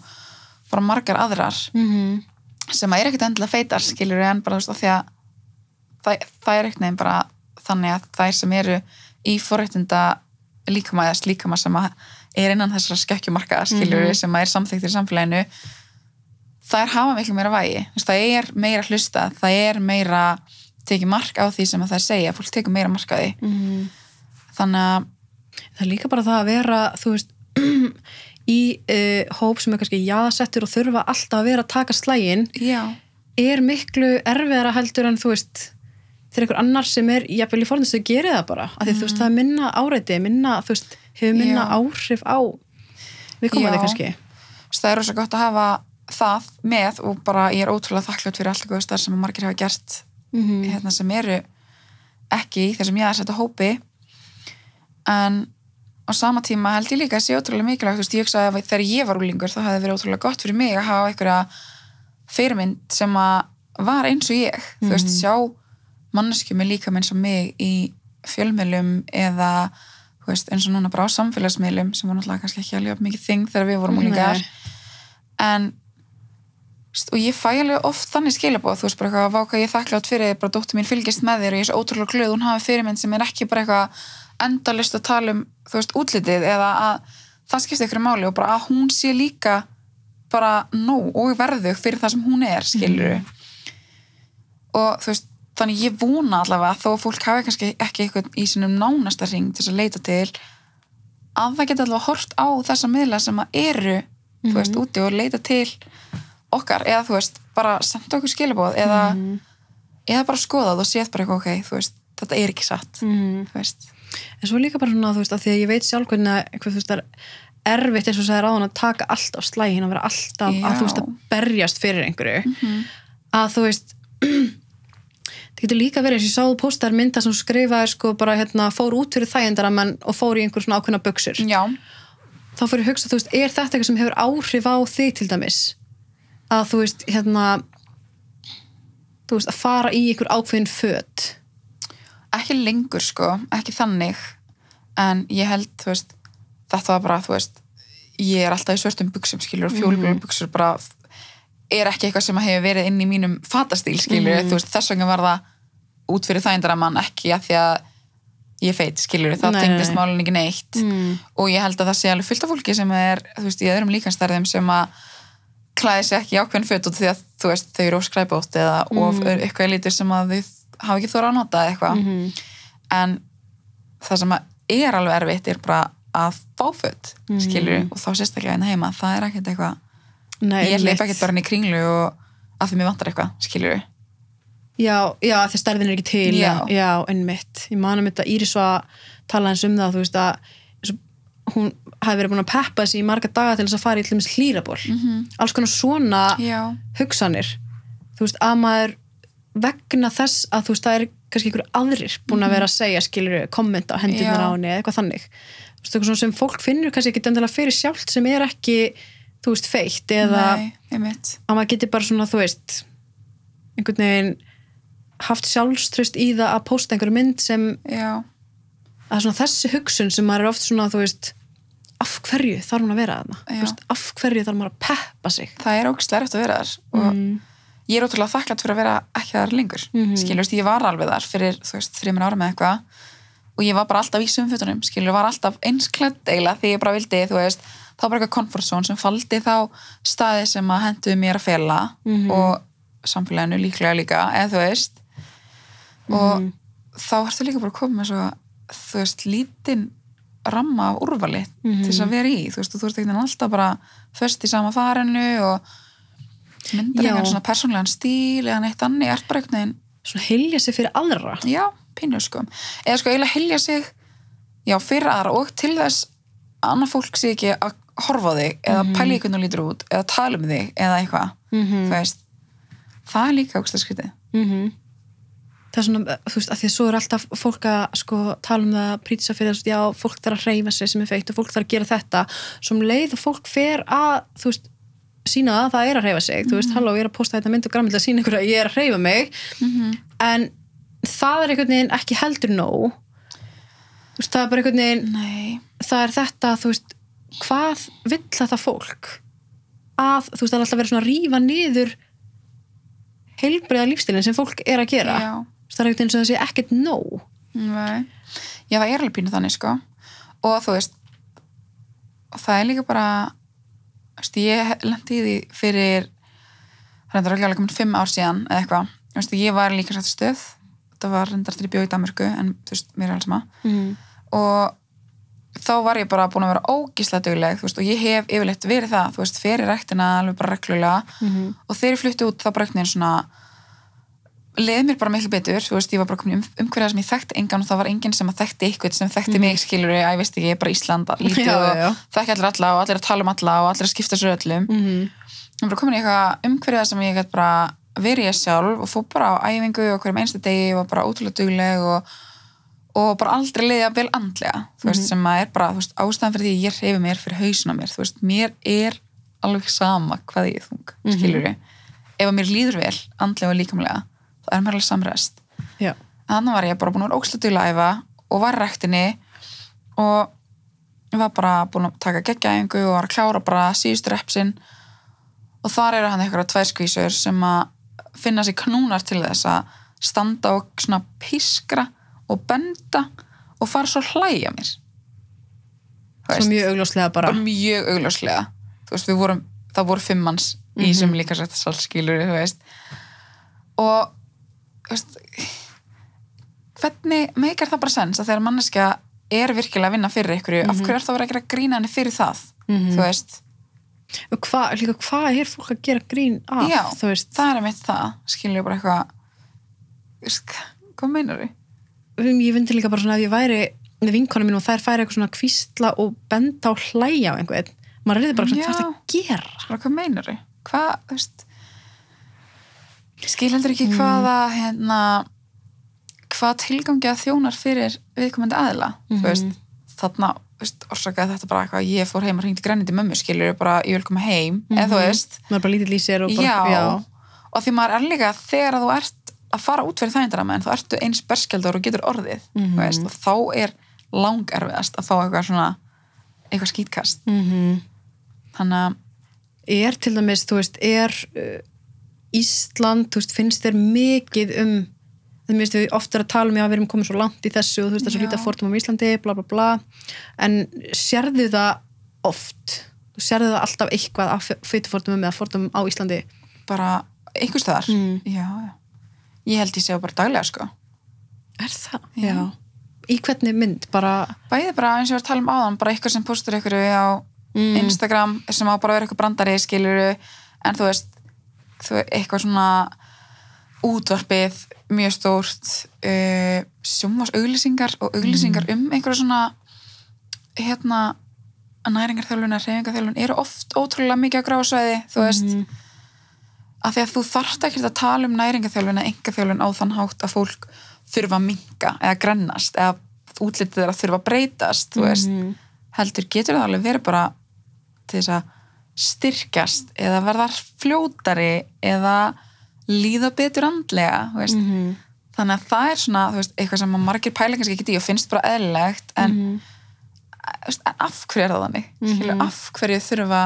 bara margar aðrar Mhm. sem að er ekkert endilega feitar, skilur en bara þú veist, því að það, það er eitthvað bara þannig að þær sem eru í forréttinda líkama eða slíkama sem að er innan þessara skekkjumarka skiljur Mhm. sem að er samþyktir í samfélaginu þær hafa miklu meira vægi. Það er meira hlusta það er meira tekið mark á því sem að það segja fólk tekur meira mark á því. Mhm. þannig að það er líka bara það að vera þú veist í uh, hóp sem er kannski jaðsettur og þurfa alltaf að vera að taka slægin já, er miklu erfiðara heldur en þú veist þegar einhver annar sem er jafnvel í forðinstu gerir það bara, af því þú veist það er minna áreiti minna, þú veist, hefur minna Já. áhrif á við þig kannski. Það er rosa gott að hafa það með og bara ég er ótrúlega þakklátt fyrir alltaf góðstar sem að margir hafa gert mm hérna, sem eru ekki í þessum ég er setja hópi. En á sama tíma held ég líka að sé ótrúlega mikilvægt þú veist, ég hugsa að þegar ég var úlingur þá hefði verið ótrúlega gott fyrir mig að hafa einhverja fyrirmynd sem að var eins og ég, þú veist, Mhm. sjá manneskju með líka eins og mig í fjölmiðlum eða veist, eins og núna bara á samfélagsmiðlum sem var náttúrulega kannski ekki alveg mikið þing þegar við vorum úlingar en og ég fæ alveg oft þannig skilabóð þú veist bara eitthvað, vá hvað ég þakklátt fyrir bara dóttir mín fylgist með þér og ég er svo ótrúlega glöð hún hafi fyrirmynd sem er ekki bara eitthvað endalist að tala um, þú veist, útlitið eða að það skiptir ykkur máli og bara að hún sé líka bara nóg og verðug fyrir það sem hún er, skilur og þú veist þannig ég vona allavega þó að fólk hafi kannski ekki eitthvað í sinum nánasta ring til að leita til að það geta allavega hort á þessa miðla sem að eru þú veist, úti og leita til okkar eða þú veist, bara senda okkur skilabóð eða, Mhm. eða bara skoða það og séð bara eitthvað, ok, þú veist, þetta er ekki satt mm. þú veist, en svo líka bara svona, þú veist, að því að ég veit sjálf hvernig að, hvað, þú veist, það er erfitt eins og sagði ráðan að taka allt á slægin að vera alltaf að Já. þú veist að berjast fyrir einhverju Mhm. að þú veist það getur líka verið eins og ég sáðu póstar mynda sem skrifaði sko bara hérna fór út fyrir þægindaramenn og fór í einhver svona ákveðna buksur já, þá fyrir að hugsa, þú veist, er þetta eitthvað sem hefur áhrif á þig til dæmis að þú veist, hérna þú veist, að fara í einhver ákveðin föt. Ekki lengur sko, ekki þannig en ég held, þú veist þetta var bara, þú veist ég er alltaf í svörtum buksum, skilur fjólblóðum buksur bara er ekki eitthvað sem hefur verið inn í mínum fatastíl, skilur þú veist, þess vegna var það út fyrir þægindara mann ekki að því að ég feit, skilur, það tengdist málun ekki neitt. Mm. og ég held að það sé alveg fullt af fólki sem er, þú veist, í öðrum líkanstærðum sem að klæði sig ekki ákveðin föt út því að, þú veist, þau eru óskræpótt eða of Mhm. eitthvað lítur sem að þau hafa ekki þóra að nota eitthvað Mhm. en það sem er alveg erfitt er bara að fá föt Mhm. skilur, og þá sérstaklega hérna heima það er ekkert eitthvað, ég einmitt. leip ekkert bara inn í kringlu og að því mér vantar eitthvað, skilur já, já, því stærðin er ekki til Já. já einmitt, ég man um þetta Íris var að tala eins um það, þú veist að hún hafi verið búin að peppa sig í marga daga til þess að fara í dæmis hlýraból -hmm. alls konar svona já, hugsanir. Þú veist, að maður vegna þess að þú veist, það er kannski einhver aðrir búin að vera að segja, skilur, kommenta hendurnar Já. á henni, eða eitthvað þannig. Þú veist, eitthvað sem fólk finnur kannski ekki endilega fyrir sjálft sem er ekki, þú veist, feitt eða nei, að maður geti bara svona, þú veist einhvern veginn haft sjálfströst í það að posta einhverju mynd sem já, að svona þessi hugsun sem maður er oft svona, þú veist af hverju þarf hún að vera þarna af hverju þarf maður að peppa sig það er ógislega eftir að vera þar og mm. ég er ótrúlega þakklátt fyrir að vera ekki þar lengur Mhm. skilur, ég var alveg þar fyrir, þú veist, þreymur ára með eitthvað og ég var bara alltaf í sumfötunum skilur, var alltaf eins klædd eiginlega því ég bara vildi, þú veist, þá bara eitthvað comfort zone sem faldi þá staði sem að henduðu mér að fela Mhm. og samfélaginu líklega líka eða þú veist og Mhm. þá ertu líka bara að koma með svo þú veist, lítinn ramma af úrvali Mhm. til þess að vera í. Þú veist, þú ert ekkert alltaf bara föst í sama farinu og myndar einhvern svona persónlegan stíl eða neitt annir, ert bara einhvern veginn svona hilja sig fyrir aðra. Já, pínu sko. Eða sko eiginlega hilja sig já, fyrir aðra og til þess að annað fólk sé ekki að horfa þig eða Mhm. pæla í hvernig þú lítur út eða tala um þig eða eitthvað, mm þú veist. Það er líka ógst að skriti það er svona, þú veist, að því að svo er alltaf fólk að sko tala um það að prýtsa fyrir þess að já, fólk þarf að reyfa sig sem er feitt og fólk þarf að gera þetta. Sem leið og fólk fer að þú veist, sína að það er að reyfa sig. Þú veist, halló, ég er að posta þetta mynd og grammil að sína ykkur að ég er að reyfa mig. En það er einhvern veginn ekki heldur nóg. Þú veist, það er bara einhvern veginn nei, það er þetta, þú veist hvað vill þetta fólk? Að, þú veist, það er alltaf verið svona að rífa niður heilbriða lífstilin sem fólk er að gera. Já, það er ekkert eins og það sé ekkert nóg Nei. Já, það er alveg pínu þannig, sko. Og þú veist, það er líka bara, veist, ég lendi í því fyrir, það er enda alveg komin fimm ár síðan eða eitthvað. Veist, ég var líka sætt stöð, það var reyndar til ég bjóð í Danmörku, en þú veist, mér er alls sama. mm. Og þá var ég bara búin að vera ógíslega dugleg, þú veist, og ég hef yfirleitt verið það, þú veist, fyrir ræktina alveg bara reglulega Mhm. og þegar ég flutti út þá bara einhvern veginn svona leið mér bara miklu betur, þú veist, ég var bara komin um, umhverjað sem ég þekkti engan og það var enginn sem að þekkti eitthvað sem þekkti mig, skilur ég, ég veist ekki, bara Ísland lítið Já, og já, þekki allir alla og allir að tala um alla og allir að skipta sér öllum. Mm ég var bara komin í eitthvað umhverjað sem ég gæti bara verið ég sjálf og fór bara á æfingu og hverjum einstu degi og bara ótrúlega dugleg og, og bara aldrei leiði vel andlega þú veist, sem að er bara, þú veist, ástæðan fyrir því að ég reyfi mér fyrir hausin á mér, þú veist, mér er alveg sama hvað ég er þung skilur ef að mér líður vel, andlega og líkamlega þá er mér alveg samræst Já, þannig var ég bara búin að vera ókslega duglega að æfa og var í ræktinni og ég var bara búin að taka geggjaðingu og var að klára bara síðustu repsin og þar eru hann eitthvað tvær skvísur sem að finna sér knúnar til þess að standa og svona pískra og benda og fara svo hlæja mér. Svo mjög augljóslega bara. Mjög augljóslega. Veist, vorum, það voru fimm manns í Mhm. sem líka sætt veist. Og veist hvernig meikar það bara sens að þegar manneskja er virkilega að vinna fyrir ykkur af hverju er það að vera að gera grína henni fyrir það Mhm. þú veist, Og hvað, líka hvað er fólk að gera grín af, já, þú veist það er mitt það skilur bara eitthvað hvað meinar þau? ég fyndi líka bara svona að ég væri með vinkonum mín og þær færi eitthvað svona kvísla og benda og hlæja á einhvern maður er bara svona, hvað er það að gera? hvað meinar þau? hvað, þú veist skil heldur ekki hvaða hérna hvað tilgangi að þjónar fyrir viðkomandi aðila þú veist, þarna þú veist, orsakaði þetta bara eitthvað ég fór heim og hringdi grænindi mömmu skilur bara, ég vil koma heim eða þú veist, maður bara lítill í sér og bara, já, og því maður er líka þegar þú ert að fara út fyrir þægindara menn þá ertu eins berskjaldur og getur orðið Mhm. þú veist, og þá er langerfiðast að fá eitthvað svona eitthvað skítkast. Mm þannig að er til dæmis, þú veist, er uh, Ísland, þú veist, finnst þér mikið um það minnst við oft er að tala um já, við erum komið svo langt í þessu og þú veist, það er svo lítið að fórtum á Íslandi, bla bla bla. En sérðu það oft? Þú sérðu það alltaf eitthvað af fyrirfórtumum eða fórtumum á Íslandi? Bara einhvers staðar. Mm. já, já. ég held ég sé bara daglega sko. Er það? Já. í hvernig mynd, bara bæði bara eins og ég var að tala um áðan bara eitthvað sem postur ykkur á mm, Instagram sem á bara að vera eitthvað brandari skiluru en þú veist þú, eitthvað svona útvarpið mjög stórt uh, sjómas auglýsingar og auglýsingar um einhverja svona hérna næringarþjálfun eða reyfingarþjálfun eru oft ótrúlega mikið á gráðsvæði þú veist. Mhm. að því að þú þarft ekki að tala um næringarþjálfun eða engaþjálfun á þann hátt að fólk þurfa að minka eða grennast eða útlitið þeirra þurfa að breytast þú veist, heldur getur það alveg verið bara til þess að styrkjast eða verða fljótari eða líða betur andlega veist. Mhm. þannig að það er svona veist, eitthvað sem margir pæla kannski ekki í og finnst bara eðlilegt en, þú veist, en af hverju er það þannig? Skilur, af hverju þurfa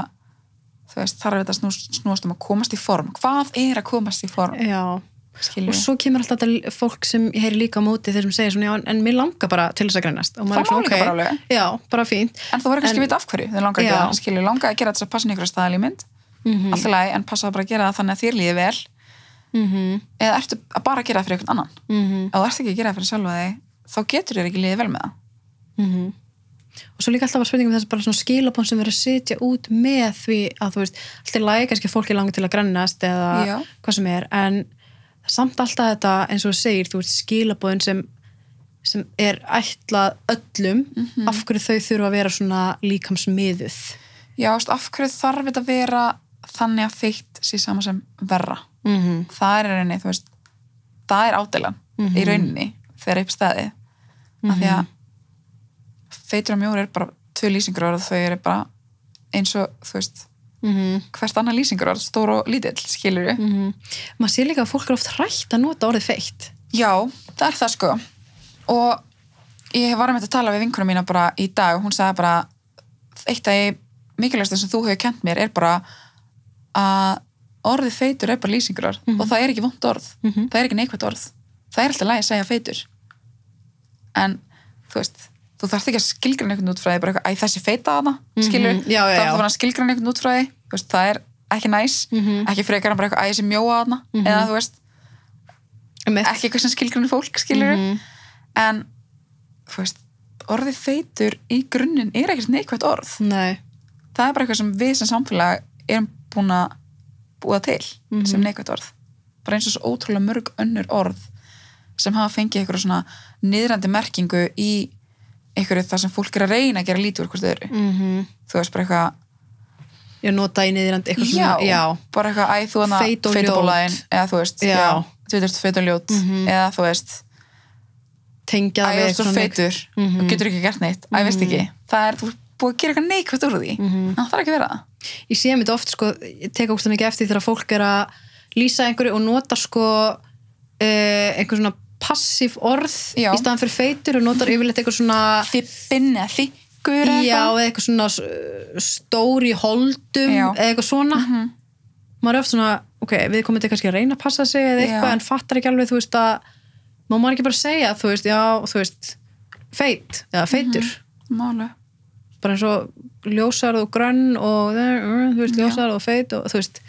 veist, þarf þetta snúast um að komast í form? Hvað er að komast í form? Já skilur og svo kemur alltaf þetta fólk sem ég heyri líka á móti þeir sem segir svona, já, en, mér langar bara til þess að grænast og maður er svona, ok, bara alveg. já, bara fínt. En þú verður kannski að vita af hverju þau langar að gera langar að gera þess að passa ykkur staðalímynd, mm Mhm. -hmm. alltaf læg en passa bara að gera það þannig að þér líði vel. Mhm, eða ertu að bara gera það fyrir einhvern annan? Mhm, ef þú ert ekki að gera það fyrir sjálfa þig þá getur þér ekki liðið vel með það. Mhm. og svo líka alltaf að spurningum þess bara svona skilabón sem verður að sitja út með því að þú veist, alltaf læg kannski fólki langar til að grænast eða Já. hvað sem er en samt alltaf þetta eins og þú segir, þú veist, skilabóðin sem sem er ætlað öllum. Mhm. af hverju þau þurfa að vera svona líkamsmiðuð? Já, af hverju þarf þetta að vera þannig að feitt sé sama sem verra? Mm -hmm. það er rauninni, þú veist það er ádeilan í rauninni þegar upp staðið af því að feitur og mjór er bara tvö lýsingur og þau eru bara eins og þú veist, hvert annar lýsingur stór og lítill, skilur við Mhm. maður sé líka að fólk er oft hrætt að nota orðið feitt. Já, það er það sko. Og ég var að með að tala við vinkunum mína bara í dag og hún sagði bara eitt af því mikilvægast sem þú hefur kent mér er bara að orðið feitur er bara lýsingur og það er ekki vond orð. Mhm. það er ekki neikvægt orð. Það er alltaf lægi að segja feitur. En þú veist þú þarft ekki að skilgræna einhvern út frá því bara eitthvað, æ þessi feita að það skilur, Mhm, já, já, þá þarf að skilgræna einhvern út frá því veist, það er ekki næs Mhm. ekki frekar en bara eitthvað, æ þessi mjóa að það eða þú veist, ekki eitthvað sem skilgræna fólk skilur Mhm. en þú veist, orðið feitur í grunninn er ekkert neikvægt orð. Nei, það er bara eitthvað sem við sem samfélag erum búin að búa til Mhm. sem neikvægt orð. Bara eins og svo ótrúlega mörg önnur orð sem hafa fengið eitthvað svona niðrandi merkingu í einhverju það sem fólk er að reyna að gera lítið úr hvort öðru mm þú veist bara eitthvað ég nota í niðrandi eitthvað já, svona Já, bara eitthvað æ þú hana Feit og feitubólaðin ljót. eða þú veist, Já. já, þú veist feit og ljót Mhm. eða þú veist tengja æ, við þú eitthvað svo svona feitur Mhm. og getur ekki gert neitt, æ, veist ekki það er, þú ert búið að gera eitthvað neikvægt úr því Mhm. það þarf ekki að vera það Ég sé mér þetta oft, sko, ég tek ógst ekki eftir þegar fólk er að lýsa einhverju og nota sko uh, einhver passív orð Já. í staðan fyrir feitur og notar yfirleitt eitthvað svona þippin eða þykkur eða já, eða eitthvað svona uh, stór í holdum eða eitthvað svona Mhm. maður er oft svona, ok, við komum til kannski að reyna að passa sig eða eitthvað Já. en fattar ekki alveg, þú veist að má maður ekki bara segja, þú veist, já, þú veist feit, eða feitur Málu. bara eins og ljósarð og grönn og uh, þú veist, ljósarð og feit og þú veist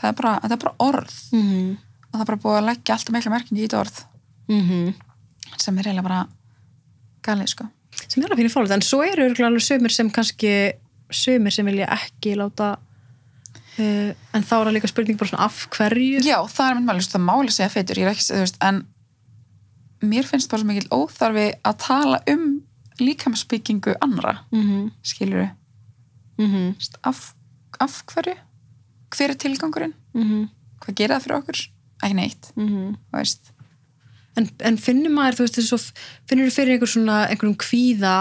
það er bara, þetta er bara orð mm -hmm. og það er bara búið að leggja alltaf mikla merkingi í þetta orð Mm sem er eiginlega bara galið sko. Sem er alveg fyrir fólk, en svo eru alveg sömur sem kannski sömur sem vilja ekki láta uh, en þá er það líka spurning bara svona af hverju. Já, það er mynd máli, það máli segja feitur ég er ekki, þú veist, en mér finnst bara svo mikill óþarfi að tala um líkamsbyggingu annara, mm -hmm. skilur Mm af, af hverju? Hver er tilgangurinn, -hmm. hvað gerir það fyrir okkur? Ekki neitt, þú veist en, en finnur maður, þú veist, þessu, finnur þú fyrir einhver svona, einhverjum kvíða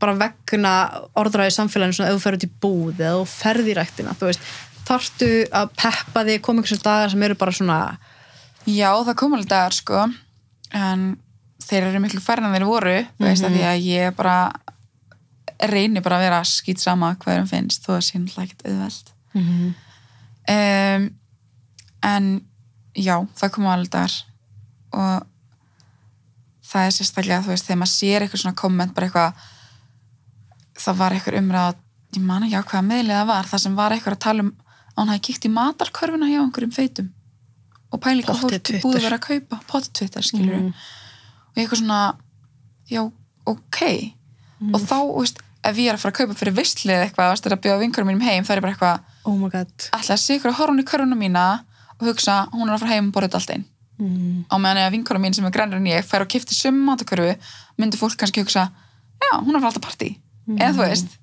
bara vegna orðræði samfélaginu svona ef þú ferð út í búð eða þú ferð í ræktina, þú veist, þarftu að peppa þig, koma einhversum dagar sem eru bara svona Já, það kom alveg dagar sko. En þeir eru miklu færri en þeir voru þú veist að því að ég bara reyni bara að vera skýt sama hvað þeim finnst, þó að sé náttúrulega ekkert auðveld mm -hmm. um, en já, það kom alveg dagar. Og það er sérstaklega, þú veist, þegar maður sér eitthvað svona komment, bara eitthvað það var eitthvað umræð ég man ekki á hvaða meðlið það var, það sem var eitthvað að tala um að hún hafi kíkt í matarkörfuna hjá einhverjum feitum og pæli hvað fólk búið að vera að kaupa potið Twitter, skilur Mhm. og ég eitthvað svona, já, ok. Og þá, veist, ef ég er að fara að kaupa fyrir visslið eitthvað, veist, er að bjóða vinkurum mínum heim, það er bara eitthvað, oh god. ætla að horfa hún í körfuna mína og hugsa, hún er að fara heim og borða allt einn mm. á meðan ef vinkurum mín sem er grænir en ég fær og kifti sömu matakörfu, myndi fólk kannski hugsa, já, hún er fara alltaf partí eða þú veist,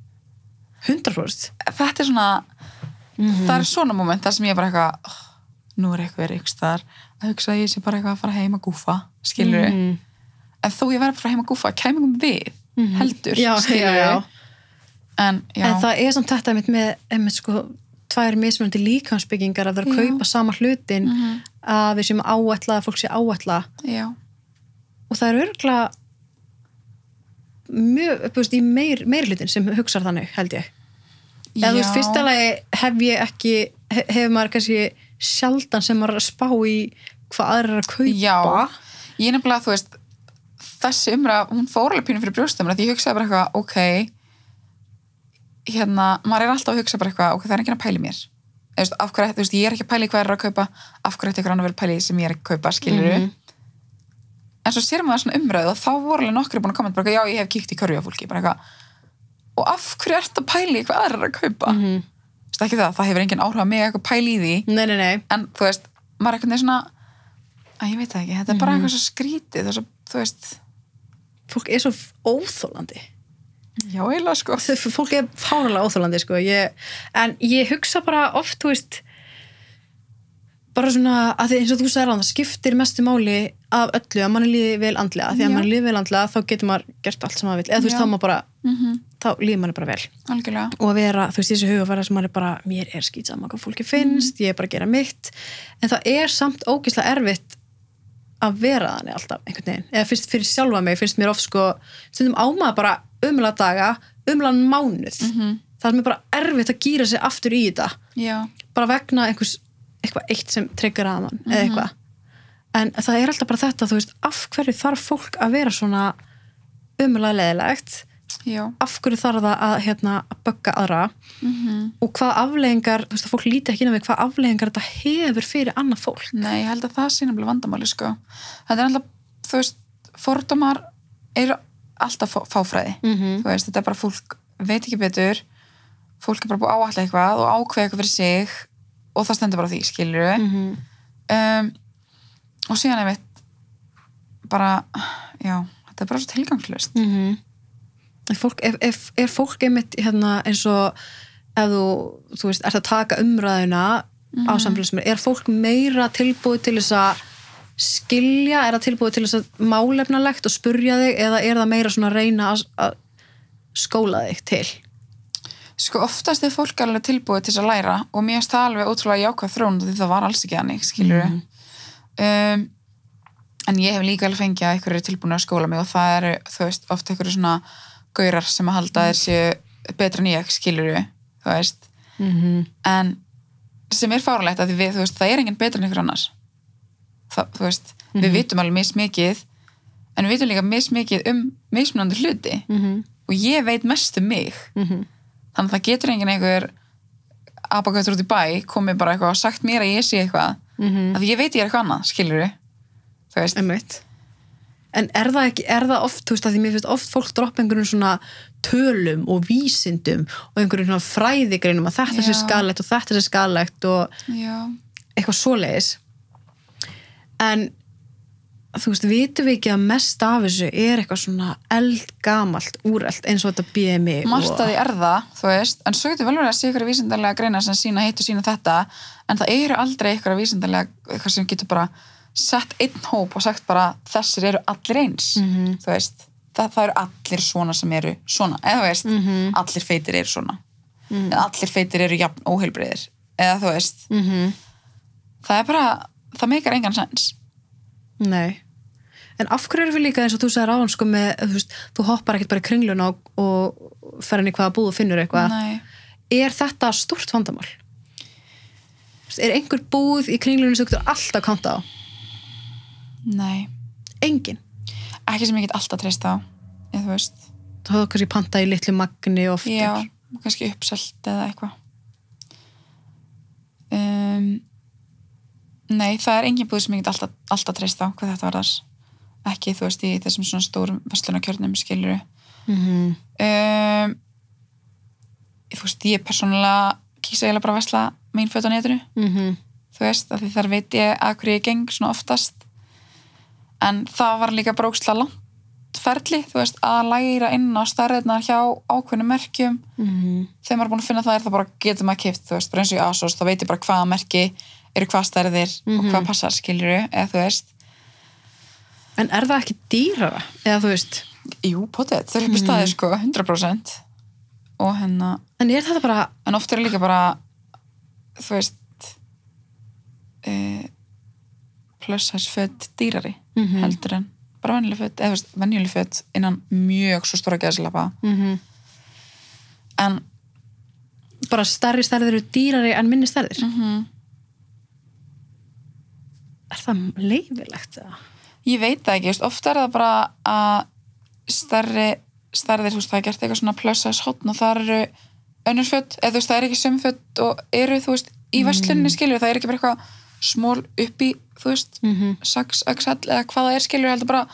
100% þetta er svona Mhm. það er svona moment þar sem ég er bara eitthvað oh, nú er eitthvað ykkur þar að hugsa að ég sé bara eitthvað að fara heim að gúfa skilur Mhm. en þó ég verður bara heim að gúfa, kæmingum við heldur, já, skilurðu. já. en en það er samt þetta með einmitt sko tvær mismunandi líkansbyggingar að vera að kaupa sama hlutin Mhm. Að við séum áætla, að fólk sé áætla já, og það er örgulega mjög, þú veist, í meir, meir hlutin sem hugsar þannig, held ég. Eða þú veist, fyrsta lagi hef ég ekki he- hefur maður kannski sjaldan sem maður að spá í hvað aðrir er að kaupa. Já, ég nefnilega, þú veist þessi umræð, hún fór alveg pínu fyrir brjóstum því ég hugsaði bara eitthvað, ok hérna, maður er alltaf að hugsa bara eitthvað, ok, það er enginn að pæli mér af hverju, þú veist, ég er ekki að pæli hvað er að kaupa. Af hverju annar verið að pæli sem ég er ekki að kaupa skilur Mhm. en svo sér maður svona umræð og þá voru alveg nokkri búin að kommenta bara, já, ég hef kíkt í körju á fólki bara eitthvað, og af hverju ert að pæli hvað er að kaupa? Mm Mhm. ekki það, það hefur enginn áhrif að mig eitthvað pæli í því. Nei, nei, nei. En þú veist, maður er eitthvað svona að ég veit það ekki, þetta er bara eitthvað svo skrítið er þú veist. Fólk er svo óþólandi já, eiginlega sko. Fólk er fáralega óþólandi sko. ég, en ég hugsa bara oft þú veist bara svona að því eins og þú sagði ráðan það skiptir mestu máli af öllu að manni líði vel andlega. Því að Já. manni líði vel andlega þá getur maður gert allt sem maður vil eða þú veist Já. þá maður bara mm þá líður manni bara vel. Algjörlega, og að vera þú veist þessi hugafæra sem maður er bara mér er skýtsama hvað fólki finnst ég er bara að gera mitt. En það er samt ógislega erfitt að vera þannig alltaf einhvern veginn. Eða fyrst fyrir sjálfa mig finnst mér oft sko stundum ámaða bara umla daga umla mánuð. Mhm. það er mér bara erfitt að gýra sig aftur í þetta. Já. Bara vegna einhvers eitthvað eitt sem tryggur að mann eða eitthvað. En það er alltaf bara þetta, þú veist, af hverju þarf fólk að vera svona umulega leðilegt já, af hverju þarf það að, hérna, að bögga aðra? Mm og hvað afleðingar, þú veist, að fólk líti ekki inn á mig hvað afleðingar þetta hefur fyrir annað fólk? Nei, ég held að það sé nefnilega vandamáli sko. þetta er alltaf, þú veist fordómar eru alltaf fá- fáfræði. Mm þú veist, þetta er bara fólk veit ekki betur fólk er bara búið áalla eitthvað og ákveða eitthvað fyrir sig og það stendur bara því, skilur -hmm. um, og síðan einmitt bara, já þetta er bara svo tilgangslust Mm -hmm. Fólk, ef, ef, er fólk einmitt hérna, eins og ef þú, þú veist, ert að taka umræðuna á samfélagsmiðlum, er fólk meira tilbúið til þess að skilja, er það tilbúið til þess að málefnalegt og spurja þig eða er það meira svona að reyna að, skóla þig til? Sko oftast er fólk alveg tilbúið til þess að læra og mér finnst það alveg ótrúlega jákvæð þróun því það var alls ekki hannig, skilur Mhm. um, en ég hef líka alveg fengið að ykkur eru tilbúin að skóla mig og það eru, þú veist, oft ykkur svona gaurar sem að halda séu betra en ég, skilur þú veist, mm -hmm. en sem er fárlegt að því við, þú veist, það er enginn betur en ykkur annars það, þú veist, við vitum alveg mismikið en við vitum líka mismikið um mismunandi hluti. Mm -hmm. og ég veit mest um mig. Þannig að það getur enginn einhver abakvæður út í bæ komið bara eitthvað og sagt mér að ég sé eitthvað. Mm af því ég veit ég er eitthvað annað, skilur við þú veist, Einmitt. En er það, ekki, er það oft, þú veist, að því mér finnst oft fólk droppa einhverjum svona tölum og vísindum og einhverjum svona fræðigreinum að þetta sé skalegt og þetta sé skalegt og já, eitthvað svoleiðis. En þú veist, vitum við ekki að mest af þessu er eitthvað svona eldgamalt, úrelt eins og þetta BMI margt og... er það þú veist, en svo getur vel verið að sé ykkur vísindarlega greina sem sína hitt og sína þetta en það eru aldrei ykkur vísindarlega eitthvað sem getur bara sett einn hóp og sagt bara þessir eru allir eins Mhm. þú veist, það, það eru allir svona sem eru svona, eða þú veist Mhm. allir feitir eru svona eða allir feitir eru jafn óheilbreyðir eða þú veist, Mm það er bara það meikar engan sens Nei. En af hverju erum við líka eins og þú sagðir áðan sko með, þú veist, þú hoppar ekkert bara í kringluna og, og fer henni hvaða búð og finnur eitthvað. Nei. Er þetta stort vandamál? Er einhver búð í kringlunum sem þú getur alltaf kanta á? Nei, Engin. ekki sem ég get alltaf treyst á eða þú veist, Þú höfðu kannski panta í litlu magni oftar. já kannski uppselt eða eitthvað. Um, Nei, það er engin búð sem ég get alltaf, alltaf treyst á hvað þetta var þar ekki, þú veist, í þessum svona stórum vestlunarkjörnum skiluru Mm -hmm. um, þú veist, ég persónulega kýsa eiginlega bara að vesla mín föt á netinu. Mm þú veist, af því þar veit ég að hverju ég geng svona oftast en það var líka bróksla langt ferli, þú veist, að læra inn á stærðirnar hjá ákveðnum merkjum Mhm. þegar maður er búin að finna það er það bara getur maður kipt, þú veist, bara eins og í ASOS þá veit ég bara hvaða merki eru hvað stærðir og Mhm. hvað passar, skiljuru, eða þú veist En er það ekki dýrara? Eða þú veist, jú, potið, þau eru upp í staði, sko, 100% og hennar en er þetta bara, en oft eru líka bara þú veist uh, plus size föt dýrari Mhm. heldur en bara venjuleg föt eða venjuleg föt innan mjög svo stóra gæðslapa mm en bara stærri stærðir eru dýrari en minni stærðir? mm Er það leifilegt það? ég veit það ekki, þú veist, oft er það bara að stærri stærðir, þú veist, það er gert eitthvað svona plus size hotn og það eru önnur föt eða þú veist, það er ekki söm föt og eru þú veist, í vestlunni skilur, það er ekki bara eitthvað smól upp í, þú veist Mm -hmm. 6XL eða hvað það er skilur heldur bara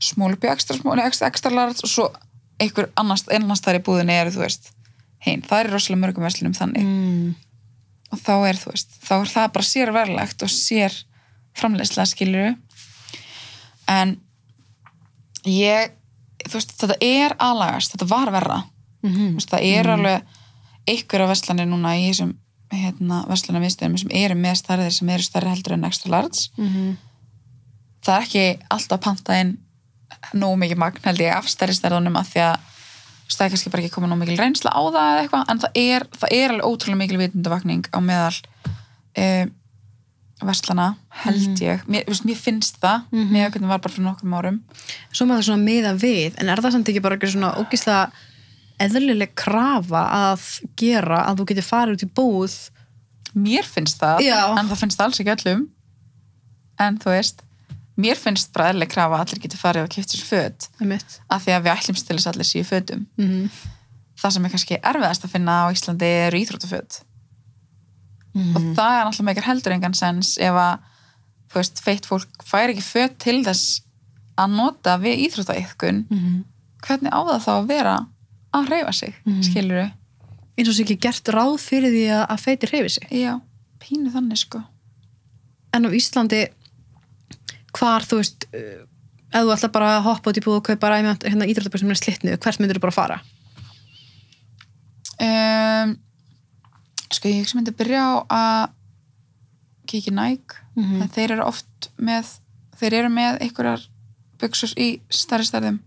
smól upp í ekstra smól ekstra, ekstra large og svo einhver annars, annars þar í búðinni eru þú veist hinn, það er rosalega mörgum verslunum þannig. Mm. og þá er þú veist, þá er það bara sér verðlegt og sér framleiðslega skilur en ég þú veist, þetta er aðlagast, þetta var verra. Mm þú veist, það er alveg einhverja verslanir núna í þessum hérna, verslana viðstöðum sem eru með stærðir sem eru stærri heldur en extra large -hmm. það er ekki alltaf panta inn nóg mikið magn held ég af stærri stærðunum að því að það er kannski bara ekki komið nóg mikil reynsla á það eða eitthvað, en það er, það er alveg ótrúlega mikil vitundavakning á meðal um, verslana held ég, mér, veist, mér finnst það. Mhm. með hvernig var bara fyrir nokkrum árum. Svo maður svona miða við, en er það samt ekki bara ekki svona ógislega eðlileg krafa að gera að þú getur farið út í búð. Mér finnst það, Já. en það finnst það alls ekki öllum. En þú veist mér finnst bara eðlileg krafa að allir getur farið og kipt sér föt. Einmitt. Af því að við ætlumst til þess að allir séu í fötum. Mm það sem er kannski erfiðast að finna á Íslandi eru íþróttaföt. Mhm. og það er náttúrulega meikar heldur engan sens ef að þú veist, feitt fólk fær ekki föt til þess að nota við íþróttaiðkun. Mhm. hvernig á það þá að vera að reyfa sig, mm. skilur eins og sé ekki gert ráð fyrir því að, að feiti hreyfi sig já, pínu þannig sko en á Íslandi hvar þú veist uh, ef þú ætla bara að hoppa út í búð og kaupa ræmi hérna íþróttabur sem er slitnu, hvert myndir þú bara fara? um, sko ég myndi að byrja á að kíkja í Nike Mhm. en þeir eru oft með þeir eru með einhverjar buksur í stærri stærðum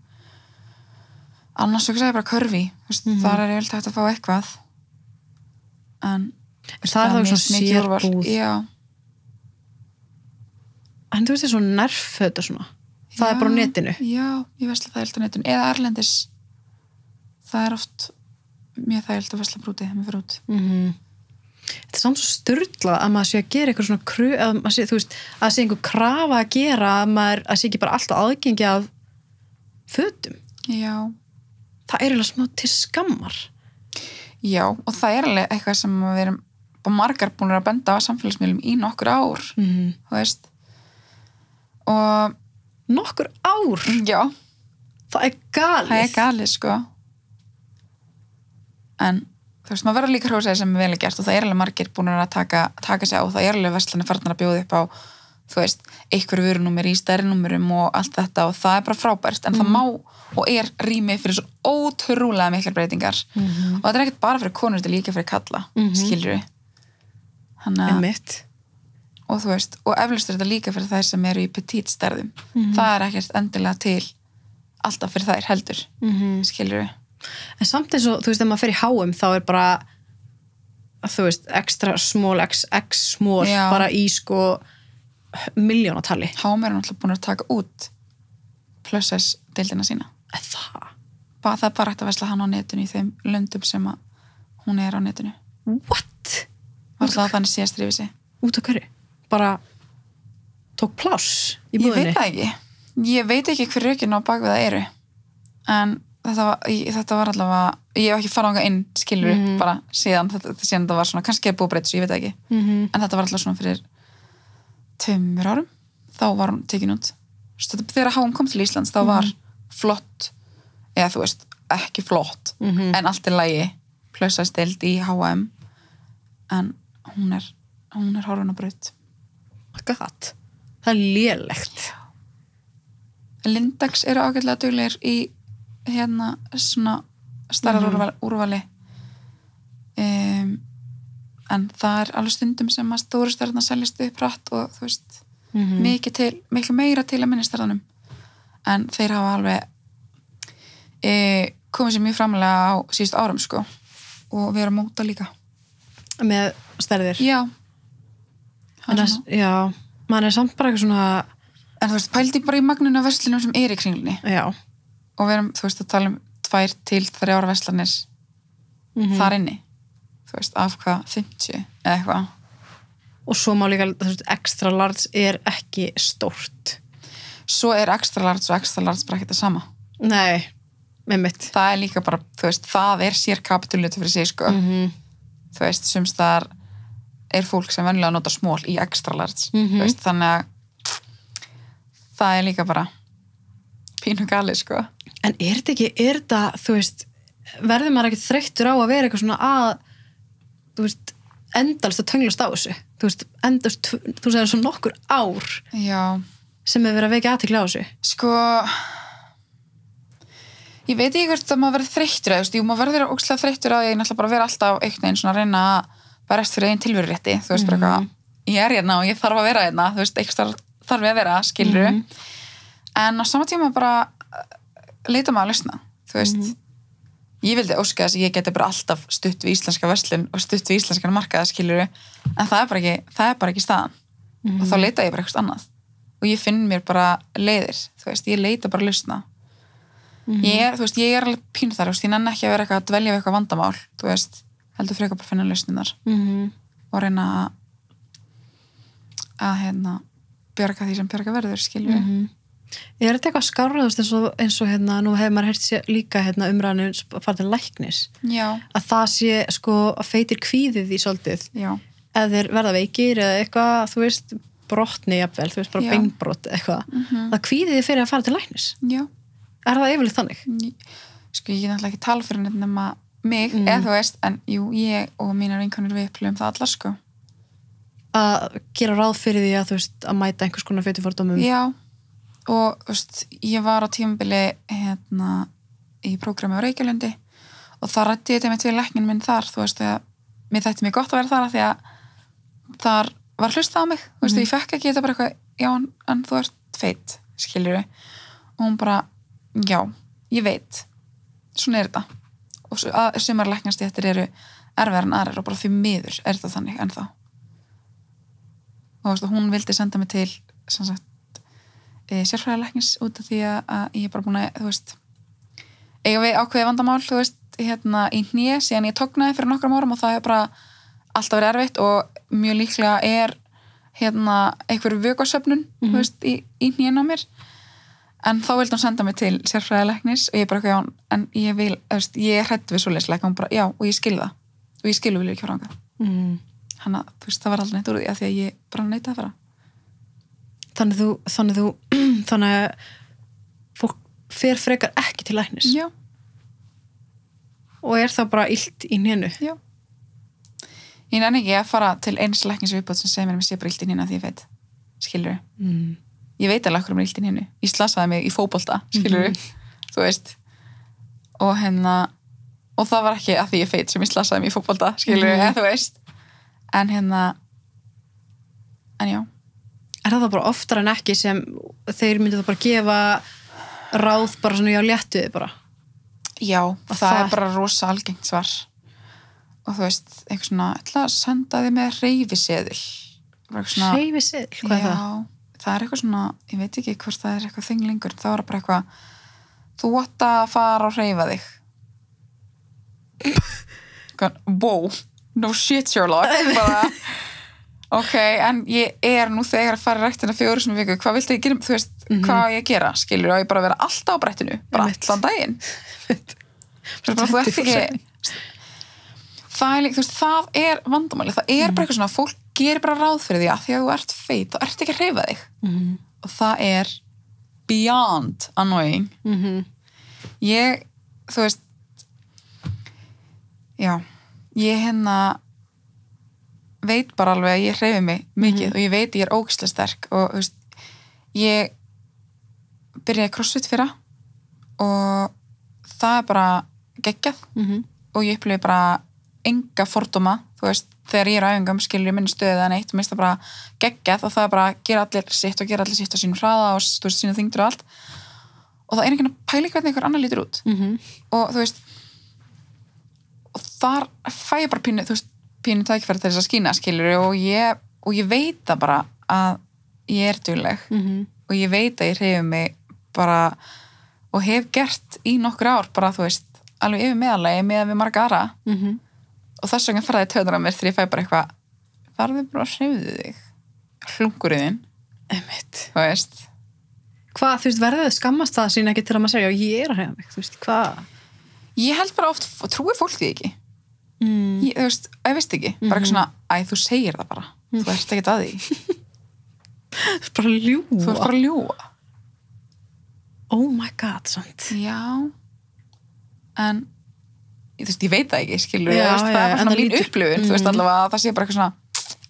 annars hugsa ég bara körfi veist, Mhm. þar er ég vel tægt að fá eitthvað. En það er þá svona sérbúð. já, en þú veist það er svona svona. Það er bara á Já, netinu. já, ég veist það held á netinu. Eða Erlendis. Það er oft mjög þægild að vesla brúti þegar maður fyrir út. Mm þetta er samt svo styrla að maður sé að gera eitthvað svona kru, að sé, veist, að sé einhver krafa að gera að maður, að sé ekki bara alltaf aðgengi af fötum. Já, það er eiginlega smá til skammar. Já, og það er alveg eitthvað sem við erum bara margar búin að benda á samfélagsmiðlum í nokkur ár mm. þú veist. Og nokkur ár, já, það er galið. Það er galið sko. En þú veist, maður verður líka hrósið sem er vel er gert og það er alveg margir búin að taka, taka sig á og það er alveg verslanir farnar að bjóða upp á þú veist, einhverju vörunúmer í stærri númerum og allt þetta og það er bara frábært en það má og er rými fyrir svo ótrúlega miklar breytingar Mhm. og þetta er ekkert bara fyrir konur, þetta er líka fyrir kalla mm Mhm. skilur við Hanna, og þú veist, og eflust er þetta líka fyrir þær sem eru í petit stærðum Mhm. það er ekkert endilega til alltaf fyrir þær heldur Mhm. skilur við En samt eins og, þú veist, ef maður fer í háum þá er bara, þú veist, extra small, xx small, Já. bara í sko miljónatali. HM er náttúrulega búin að taka út plus S deildina sína Það? bara, það er bara hægt að vesla hann á netinu í þeim löndum sem hún er á netinu What? var það þannig síðast rifið sig Út af hverju? Bara tók pláss í ég búðinni? veit það ekki ég veit ekki hver rökin á bakvið það eru en þetta var, ég, þetta var allavega ég hef ekki farað ánga inn skilur Mhm. bara síðan þetta, síðan þetta var svona kannski er svo ég veit það ekki Mm -hmm. en þetta var alltaf svona fyrir tveimur árum þá var hún tekin út þegar HM kom til Íslands þá var flott eða þú veist, ekki flott Mhm. en allt er lægi plössastild í HM en hún er hún er horfin á braut Gat. Það er lélegt. Lindex eru ágætlega duglegir í hérna svona starra Mhm. úrvali, úrvali. Um, en það er alveg stundum sem að stóru stærðna seljast upp rætt og þú veist Mm mikið til, miklu meira til að minni stærðanum en þeir hafa alveg e, komið sér mjög framlega á síðust árum sko. Og við erum móta líka. Með stærðir. já. Það- Já, mann er samt bara eitthvað svona, en þú veist, pældi bara í magnuna verslinum sem er í kringlunni. Já. og við erum, þú veist, að tala um tvær til þrjára verslanir Mm þar inni þú veist, af hvað, 50 eða eitthvað Og svo má líka, þú veist, extra large er ekki stórt. svo er extra large og extra large bara ekki það sama Nei, með mitt. það er líka bara, þú veist, það er sér kapitulut fyrir sig, sko -hmm. þú veist, sumst þar er fólk sem venjulega notar smól í extra large Mhm. þú veist, þannig að það er líka bara pínu gali, sko En er þetta ekki, er þetta, þú veist, verður maður ekkert þreyttur á að vera eitthvað svona að, þú veist, endalst að tönglast á þessu? Þú veist, endalst, þú segir svona nokkur ár já, sem hefur verið að vekja aðtekla á þessu. sko ég veit ekki hvort að maður verður þreyttur eða, þú veist, jú, maður verður ókslega þreyttur að ég náttúrulega bara vera alltaf einhvern veginn svona að reyna að berast fyrir einn tilverurétti, þú veist, bara eitthvað ég er hérna og ég þarf að vera hérna, þú veist, eitthvað þarf ég að vera, skilur Mhm. en á sama tíma bara uh, leita maður að lausna, þú veist ég vildi óska þess að ég geti bara alltaf stutt við íslenska verslun og stutt við íslenska markaða, skilur en það er bara ekki, það er bara ekki staðan. Og þá leita ég bara eitthvað annað. Og ég finn mér bara leiðir, þú veist, ég leita bara að lausna ég er, þú veist, ég er alveg pínu þar, ég nenni ekki að vera eitthvað að dvelja við eitthvað vandamál, þú veist, heldur frekar bara að finna lausninar Mm -hmm. og reyna að að hérna bjarga því sem bjarga verður, skilur við. Mhm. Er þetta eitthvað skárraðust eins og, eins og hérna, nú hefur maður heyrt sér líka hérna, umræðinu að fara til læknis Já, að það sé sko að feitir kvíðið í svolítið já, eða verða veikir eða eitthvað, þú veist brotni jafnvel, þú veist bara Já. beinbrot eitthvað, Mhm. það kvíðið fyrir að fara til læknis já. er það yfirleitt þannig? Sko, ég er náttúrulega ekki tala fyrir nema mig, Mm. eða þú veist, en jú, ég og mínar vinkonur við upplifum það allar, sko. að gera ráð fyrir því að þú veist að mæta einhvers konar feitifordómum Já, og veist, ég var á tímabili hérna í prógrami á Reykjalundi og það rætti ég þetta með til læknin minn þar, þú veist, þegar mér þætti mig gott að vera þar af því að þar var hlustað á mig, þú veist, Mhm. ég fekk ekki þetta bara eitthvað, já, en, en þú ert feit, skilur við og hún bara, já, ég veit. Svona er þetta. Og að sumar læknastéttir eru erfiðar en aðrar og bara því miður er þetta þannig ennþá. Og veist, hún vildi senda mig til sem sagt sérfræðilegnis út af því að, að ég er bara búin að, þú veist eiga við ákveði vandamál, þú veist hérna í hnið, síðan ég tóknaði fyrir nokkrum árum og það hefur bara alltaf verið erfitt og mjög líklega er hérna einhverju vökasöfnun Mhm. þú veist, í, í hnið á mér. En þá vildi hún senda mig til sérfræðilegnis og ég bara, já, en ég vil veist, ég er hrætt við svoleiðsleika, hún bara, já, og ég skil það. Og ég skilu vilja ekki ánga mm. hann að, þú veist, það var aldrei neitt úr því að því að ég bara neita að fara þannig þú þannig þú þannig að fólk fer frekar ekki til læknis. Já, og er það bara illt í nénu já. Ég nenni ekki að fara til eins læknis viðbót sem segir mér að mér sé bara illt í hérna því ég veit. Skilur mm. ég veit alveg okkur um illt í hérna ég slasaði mig í fótbolta, skilur þú veist. Og hérna og það var ekki að því ég feit sem ég slasaði mig í fótbolta, skilur Mhm. eða þú veist. En hérna en já er það bara oftar en ekki sem þeir myndu það bara gefa ráð bara svona já léttuði bara. Já, það, það- er bara rosa algengt svar. Og þú veist, eitthvað svona ætla að senda þig með reyfiseðil sig, hvað er já, það? það er eitthvað svona, ég veit ekki hvort það er eitthvað þing lengur, þá er það bara eitthvað þú átt að fara og reyfa þig. Wow no shit Sherlock. Bara, ok, en ég er nú þegar að fara rættina fjóru sem viku, hvað viltu ég gera, þú veist Mhm. hvað á ég gera, skilur, og ég bara vera alltaf á brettinu? Bara allan daginn? Svo bara, þú ert ekki það er, líka, þú veist, það er vandamáli það er bara eitthvað svona, fólk gerir bara ráð fyrir því að því að þú ert feit, þá ert ekki að reyfa þig. Mm og það er beyond annoying. -hmm. ég, þú veist já ég hérna veit bara alveg að ég hreyfi mig mikið Mhm. og ég veit ég er ógislega sterk og veist, ég byrjaði crossfit fyrra og það er bara geggjað Mm og ég upplifi bara enga fordóma, þú veist, þegar ég er á æfingum skilur ég minni stöðu eða neitt og minnst það bara geggjað og það er bara gera allir sitt og gera allir sitt á sínum hraða og veist, sínu þingdur og allt og það er enginn að pæli hvernig einhver annar lítur út -hmm. og þú veist og þar fæ ég bara pínu þú veist, pínu tækifæri til þess að skína skilur og ég, og ég veit það bara að ég er dugleg Mm og ég veit að ég hreyfi mig bara og hef gert í nokkur ár bara þú veist, alveg yfir meðalagi með við marga aðra. -hmm. og þess vegna faraði töðunar mér þegar ég fæ bara eitthvað farðu bara að hreyfðu þig hlungurinn, þú veist. Hvað, þú veist, verður þau skammast það sín ekki til að maður segja, já, ég er að hreyfa mig þú veist, hvað? Ég held bara oft, og trúi fólk því ekki mm. ég, þú veist, ég veist ekki. Bara eitthvað svona, æ, þú segir það bara. Þú ert ekki að því, bara ljúa þú ert bara að ljúa oh my god, sant já. En ég, þú veist, ég veit það ekki, skilur Já, veist, já, það er bara svona mín lítur- upplifun þú veist Mhm. allavega að það sé bara eitthvað svona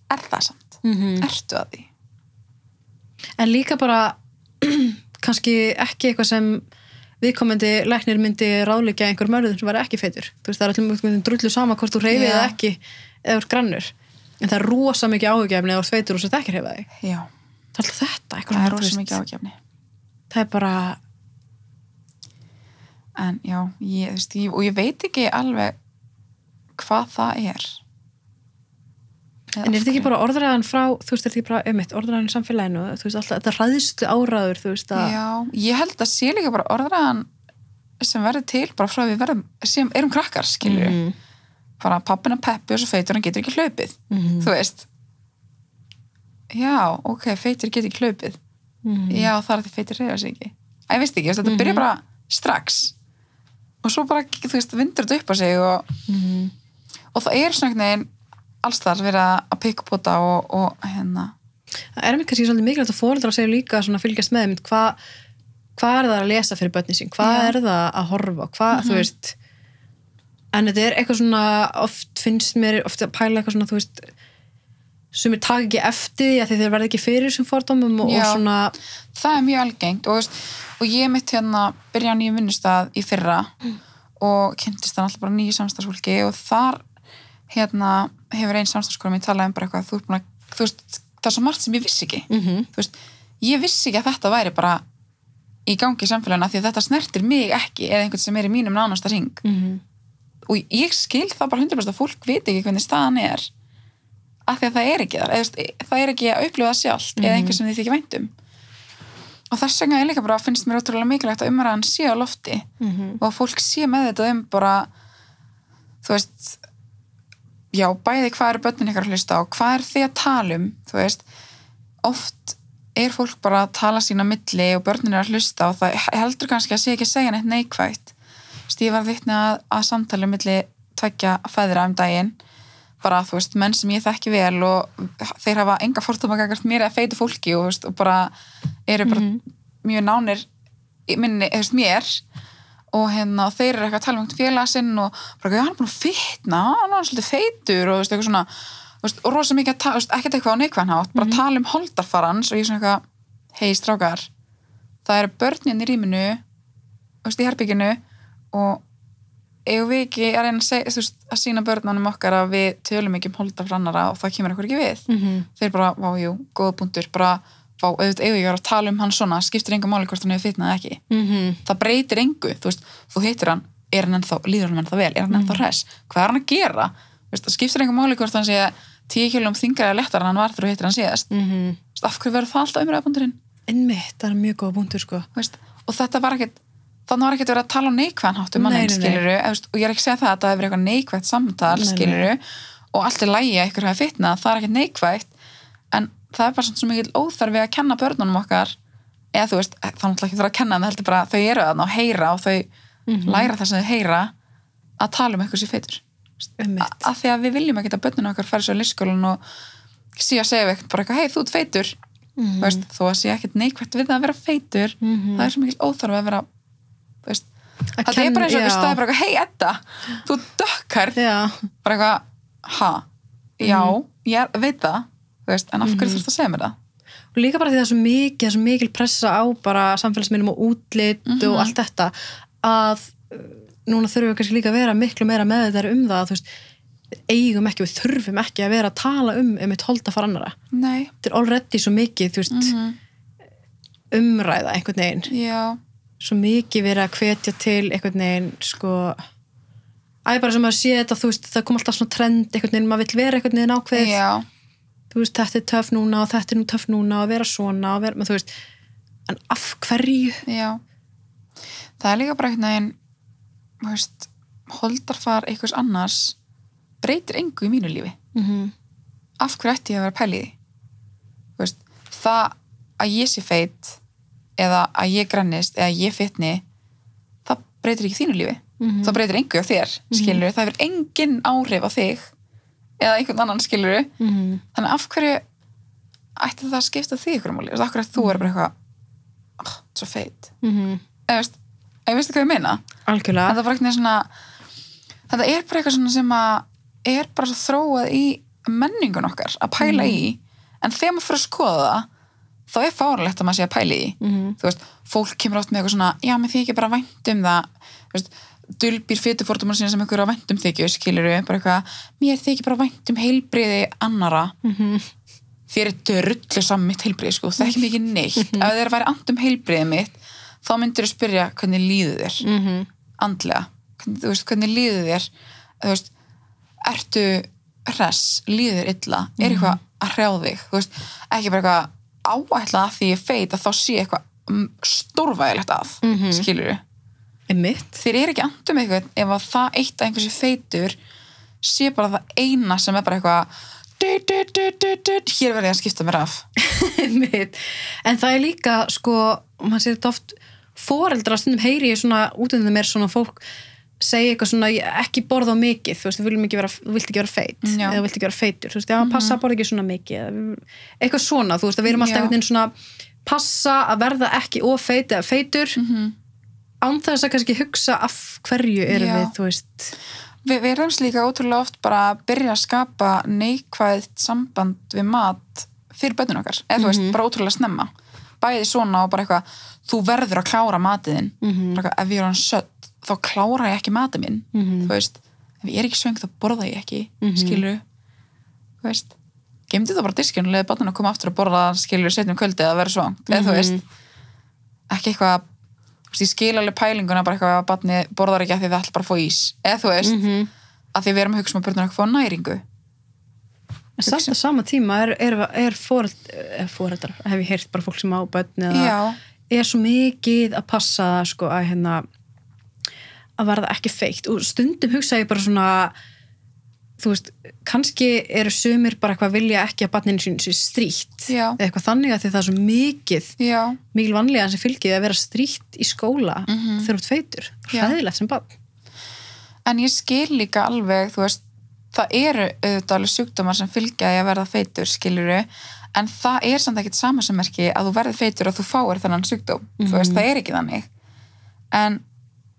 er það samt, mm -hmm. ertu að því? En líka bara kannski ekki eitthvað sem viðkomandi læknir myndi ráðleikja einhver mörður sem var ekki feitur. Veist, það er allir mjög drullu sama hvort þú hreyfið Já. eða ekki eða úr grannur. En það er rosa mikið áhugjefni eða feitur og svo ekki hreyfa þig það er alltaf þetta, það er rosa mikið ágefni það er bara en já, ég, veist, ég, og ég veit ekki alveg hvað það er En er þetta ekki bara orðræðan frá, þú veist, er þetta ekki bara ömmitt, orðræðan í samfélaginu, þú veist, alltaf, þetta ræðstu áræður, þú veist, að, Já, ég held að sé líka bara orðræðan sem verður til bara frá að við verðum, sem erum krakkar, skilur Mhm, bara pappina peppi og svo feitur hann getur ekki hlaupið mhm. þú veist. Já, ok, feitir get ekki hlaupið. Mhm. já, það er því feitir reyfa sig ekki. Æ, ég veist ekki, þetta byrja bara strax. Og svo bara, þú veist, vindur þetta upp á sig og, Mhm. og það er svona alls þar verið að pikka á þetta og, og hérna. Það er mér kannski svolítið mikilvægt að fóreldrar segja líka svona fylgjast með þeim hvað hva er það að lesa fyrir börnin sín? Hvað Já. er það að horfa? Hvað, þú veist en þetta er eitthvað svona oft finnst mér oft að pæla eitthvað svona þú veist sem er takk ekki eftir því að þeir verða ekki fyrir þessum fordómum og, og svona það er mjög algengt og, og ég mitt hérna byrja á nýjum vinnustað í fyrra og kynntist það alltaf bara nýju samstagsfólki og þar hérna hefur einn samstagskona mér talað um bara eitthvað þú að, þú veist, það er svo margt sem ég vissi ekki. Mm þú veist, ég vissi ekki að þetta væri bara í gangi í samfélagina því að þetta snertir mig ekki eða einhvern sem er í mínum nánasta ring -hmm. og ég skil það bara 100% að fólk veit ekki hvernig staðan er af því að það er ekki þar eða, það er ekki að upplifa það sjálft eða einhver sem þið þykir væntum og þess vegna er líka bara finnst mér ótrúlega mikilvægt að umræðan sé á lofti Mhm. og að fólk sé með þetta um bara þú veist já, bæði hvað eru börnin ykkar að hlusta á hvað er þið að tala um? Þú veist, oft er fólk bara að tala sína milli og börnin er að hlusta og það heldur kannski að sé ekki að segja neitt neikvægt ég var vitni að, að samtali milli tveggja fæðra um daginn. Bara, þú veist, menn sem ég þekki vel og þeir hafa enga fórtum að gagast mér eða feitu fólki og, veist, og bara eru bara mjög nánir minni, þú veist, mér og hérna, þeir eru eitthvað að tala um einhvern félaga sinn og bara, já, hann er búin að fitna hann er svolítið feitur. Og, veist, eitthvað svona veist, og rosa mikið að tala, ekkert eitthvað á neikvæðan bara tala um holdarfarans og ég er svona eitthvað hei, strákar það eru börnin í rýminu veist, í herbygginu og eigum við ekki að reyna að, sína börnunum okkar að við tölum ekki um holdarfrannara og það kemur okkur ekki við? Mhm. þeir bara, vá, jú, góða punktur bara, vá, auðvitað eigum við ekki að tala um hann svona skiptir enga máli hvort hann hefur fitnað eða ekki. Mhm. það breytir engu, þú veist, þú hittir hann er hann ennþá, líður hann ennþá vel, er hann ennþá hress? Hvað er hann að gera, veist, það skiptir enga máli hvort hann sé 10 kilum þingra eða léttar en hann var þegar þú hittir hann síðast, Mhm. Þú veist, af hverju verður það alltaf umræðabundurinn, einmitt, það er mjög góða punktur sko. Og þetta var ekkert þannig var ekkert verið að tala um neikvæðan hátt um nei. skiluru og ég er ekki að segja það að það hefur eitthvað neikvætt samtal skiluru, og allt er lægi að ykkur hafi fitnað, það er ekkert neikvætt. en það er bara svona svo mikil óþarfi að kenna börnunum okkar. Eða þú veist, er náttúrulega ekki þurfa að kenna en það heldur bara að þau eru þarna og heyra og þau læra það sem þau heyra að tala um eitthvað sér feitur. Af því að við viljum ekki að börnunum okkar fara svo í lýskólan og að segja eitthvað bara eitthvað, hei þú ert feitur. Mhm. þú veist, þó að sé ekkert neikvætt við að vera feitur Mhm. það er svo mikil óþarfi að vera veist, Að það er bara eins og við staðið bara eitthvað, hei Edda, þú dökkar. Bara eitthvað, ha? Já, ég er- veit það veist, en af hverju Mhm. þú ert að segja mér það? Og líka bara því það er svo mikið, það er svo mikil pressa á bara samfélagsminnum og útlit Mhm. og allt þetta að uh, núna þurfum við kannski líka að vera miklu meira með þetta um það að þú veist eigum ekki, við þurfum ekki að vera að tala um um eitt holda fara annara nei, þetta er already svo mikið, þú veist Mhm. umræða einhvern veginn. Já, svo mikið verið að hvetja til einhvern veginn sko æ, bara sem að sé þetta, þú veist, það kom alltaf svona trend einhvern veginn, maður vill vera einhvern veginn ákveð já þú veist, þetta er töff núna og þetta er nú töff núna og vera svona og vera, þú veist en af hverju? já. Það er líka bara einhvern veginn þú veist, holdarfar einhvers annars breytir engu í mínu lífi. Mm -hmm. af hverju ætti ég að vera því? Þú veist, það að ég sé feit eða að ég grannist eða ég fitni það breytir ekki þínu lífi. Mhm. það breytir engu á þér, skilur það hefur engin áhrif á þig eða einhvern annan skilur Mm -hmm. þannig af hverju ætti það að skipta þig ykkur máli, af hverju þú vera bara eitthvað oh, svo feit. Eða veist, eða veistu hvað ég meina? Algjörlega. Þetta er bara eitthvað svona þetta er bara eitthvað sem að er bara svo þróað í menningun okkar að pæla í. En þegar maður fyrir að skoða það þá er fáralegt að maður sé að pæla í. Því. Mhm. þú veist, fólk kemur átt með eitthvað svona já, mér þykir bara vænt um það. Þú veist, dulbýr fytufórtumar sína sem einhverju að vænt um þykju, skilur bara eitthvað, mér þykir bara vænt um heilbriði annara Mhm. þér er drullu saman mitt heilbriði sko, það er ekki mikið neitt ef þér væri and um heilbriðið mitt þá myndir þú spyrja hvernig líður þér? Mhm. andlega. Hvernig, veist, hvernig líður þér? Þú veist, ertu hress, líður þér illa? Er eitthvað að hrjáð þig? Veist, ekki bara eitthvað áætla að því ég feit að þá sé eitthvað mm, stórvægilegt að, mm Mhm. skilur einmitt þér er ekki andum eitthvað ef að það eitt að einhversi feitur sé bara það eina sem er bara eitthvað hér verði ég að skipta mér af. En það er líka sko, maður sér þetta oft foreldra stundum heyri ég svona út um þeim er svona fólk segja eitthvað svona ekki borða mikið. Þú veist, þú viljum ekki vera, vilt vera feit Já. eða vilt ekki vera feitur, þú veist, já, passa að borða ekki svona mikið. Eitthvað svona, þú veist, að við erum alltaf einhvern veginn svona passa að verða ekki of feit eða feitur. Mhm. án þess að kannski hugsa af hverju erum Já. við, þú veist Vi, við erum líka ótrúlega oft bara að byrja að skapa neikvæðt samband við mat fyrir bönnun okkar, eða þú veist, bara ótrúlega snemma bæði svona og bara eitthvað þú verður að klára matiðin Mhm. bara eitthvað, ef ég er hann sött, þá klára ég ekki matið minn, Mhm. þú veist ef ég er ekki svöng þá borða ég ekki, Mhm. skilur þú veist gemdi það bara diskinn og leiði bönnun að koma aftur að borða skilur setjum kvöldi eða vera svang eða þú Mhm. veist, ekki eitthvað veist, ég skil alveg pælinguna bara eitthvað að barni borðar ekki að því það ætla bara að fá ís. Eða þú veist, Mhm. að því við erum að hugsa um að börnur ekki fá næringu. En samt á sama tíma er, er, er er foreldrar, hef ég heyrt bara fólk sem á já, er svo mikið að passa sko að hérna að verða ekki feikt og stundum hugsa ég bara svona þú veist, kannski eru sumir bara eitthvað vilja ekki að barninu sín sé stríkt Já. eða eitthvað þannig að það er svo mikið já, mikil vanlega sem fylgið að vera stríkt í skóla Mhm. þegar þú ert feitur, Já. hræðilegt sem barn en ég skil líka alveg, þú veist það eru auðvitað alveg sjúkdómar sem fylgja að verða feitur, skiluru en það er samt ekkit samasemmerki að þú verði feitur og þú fáir þennan sjúkdóm þú veist, það er ekki þannig en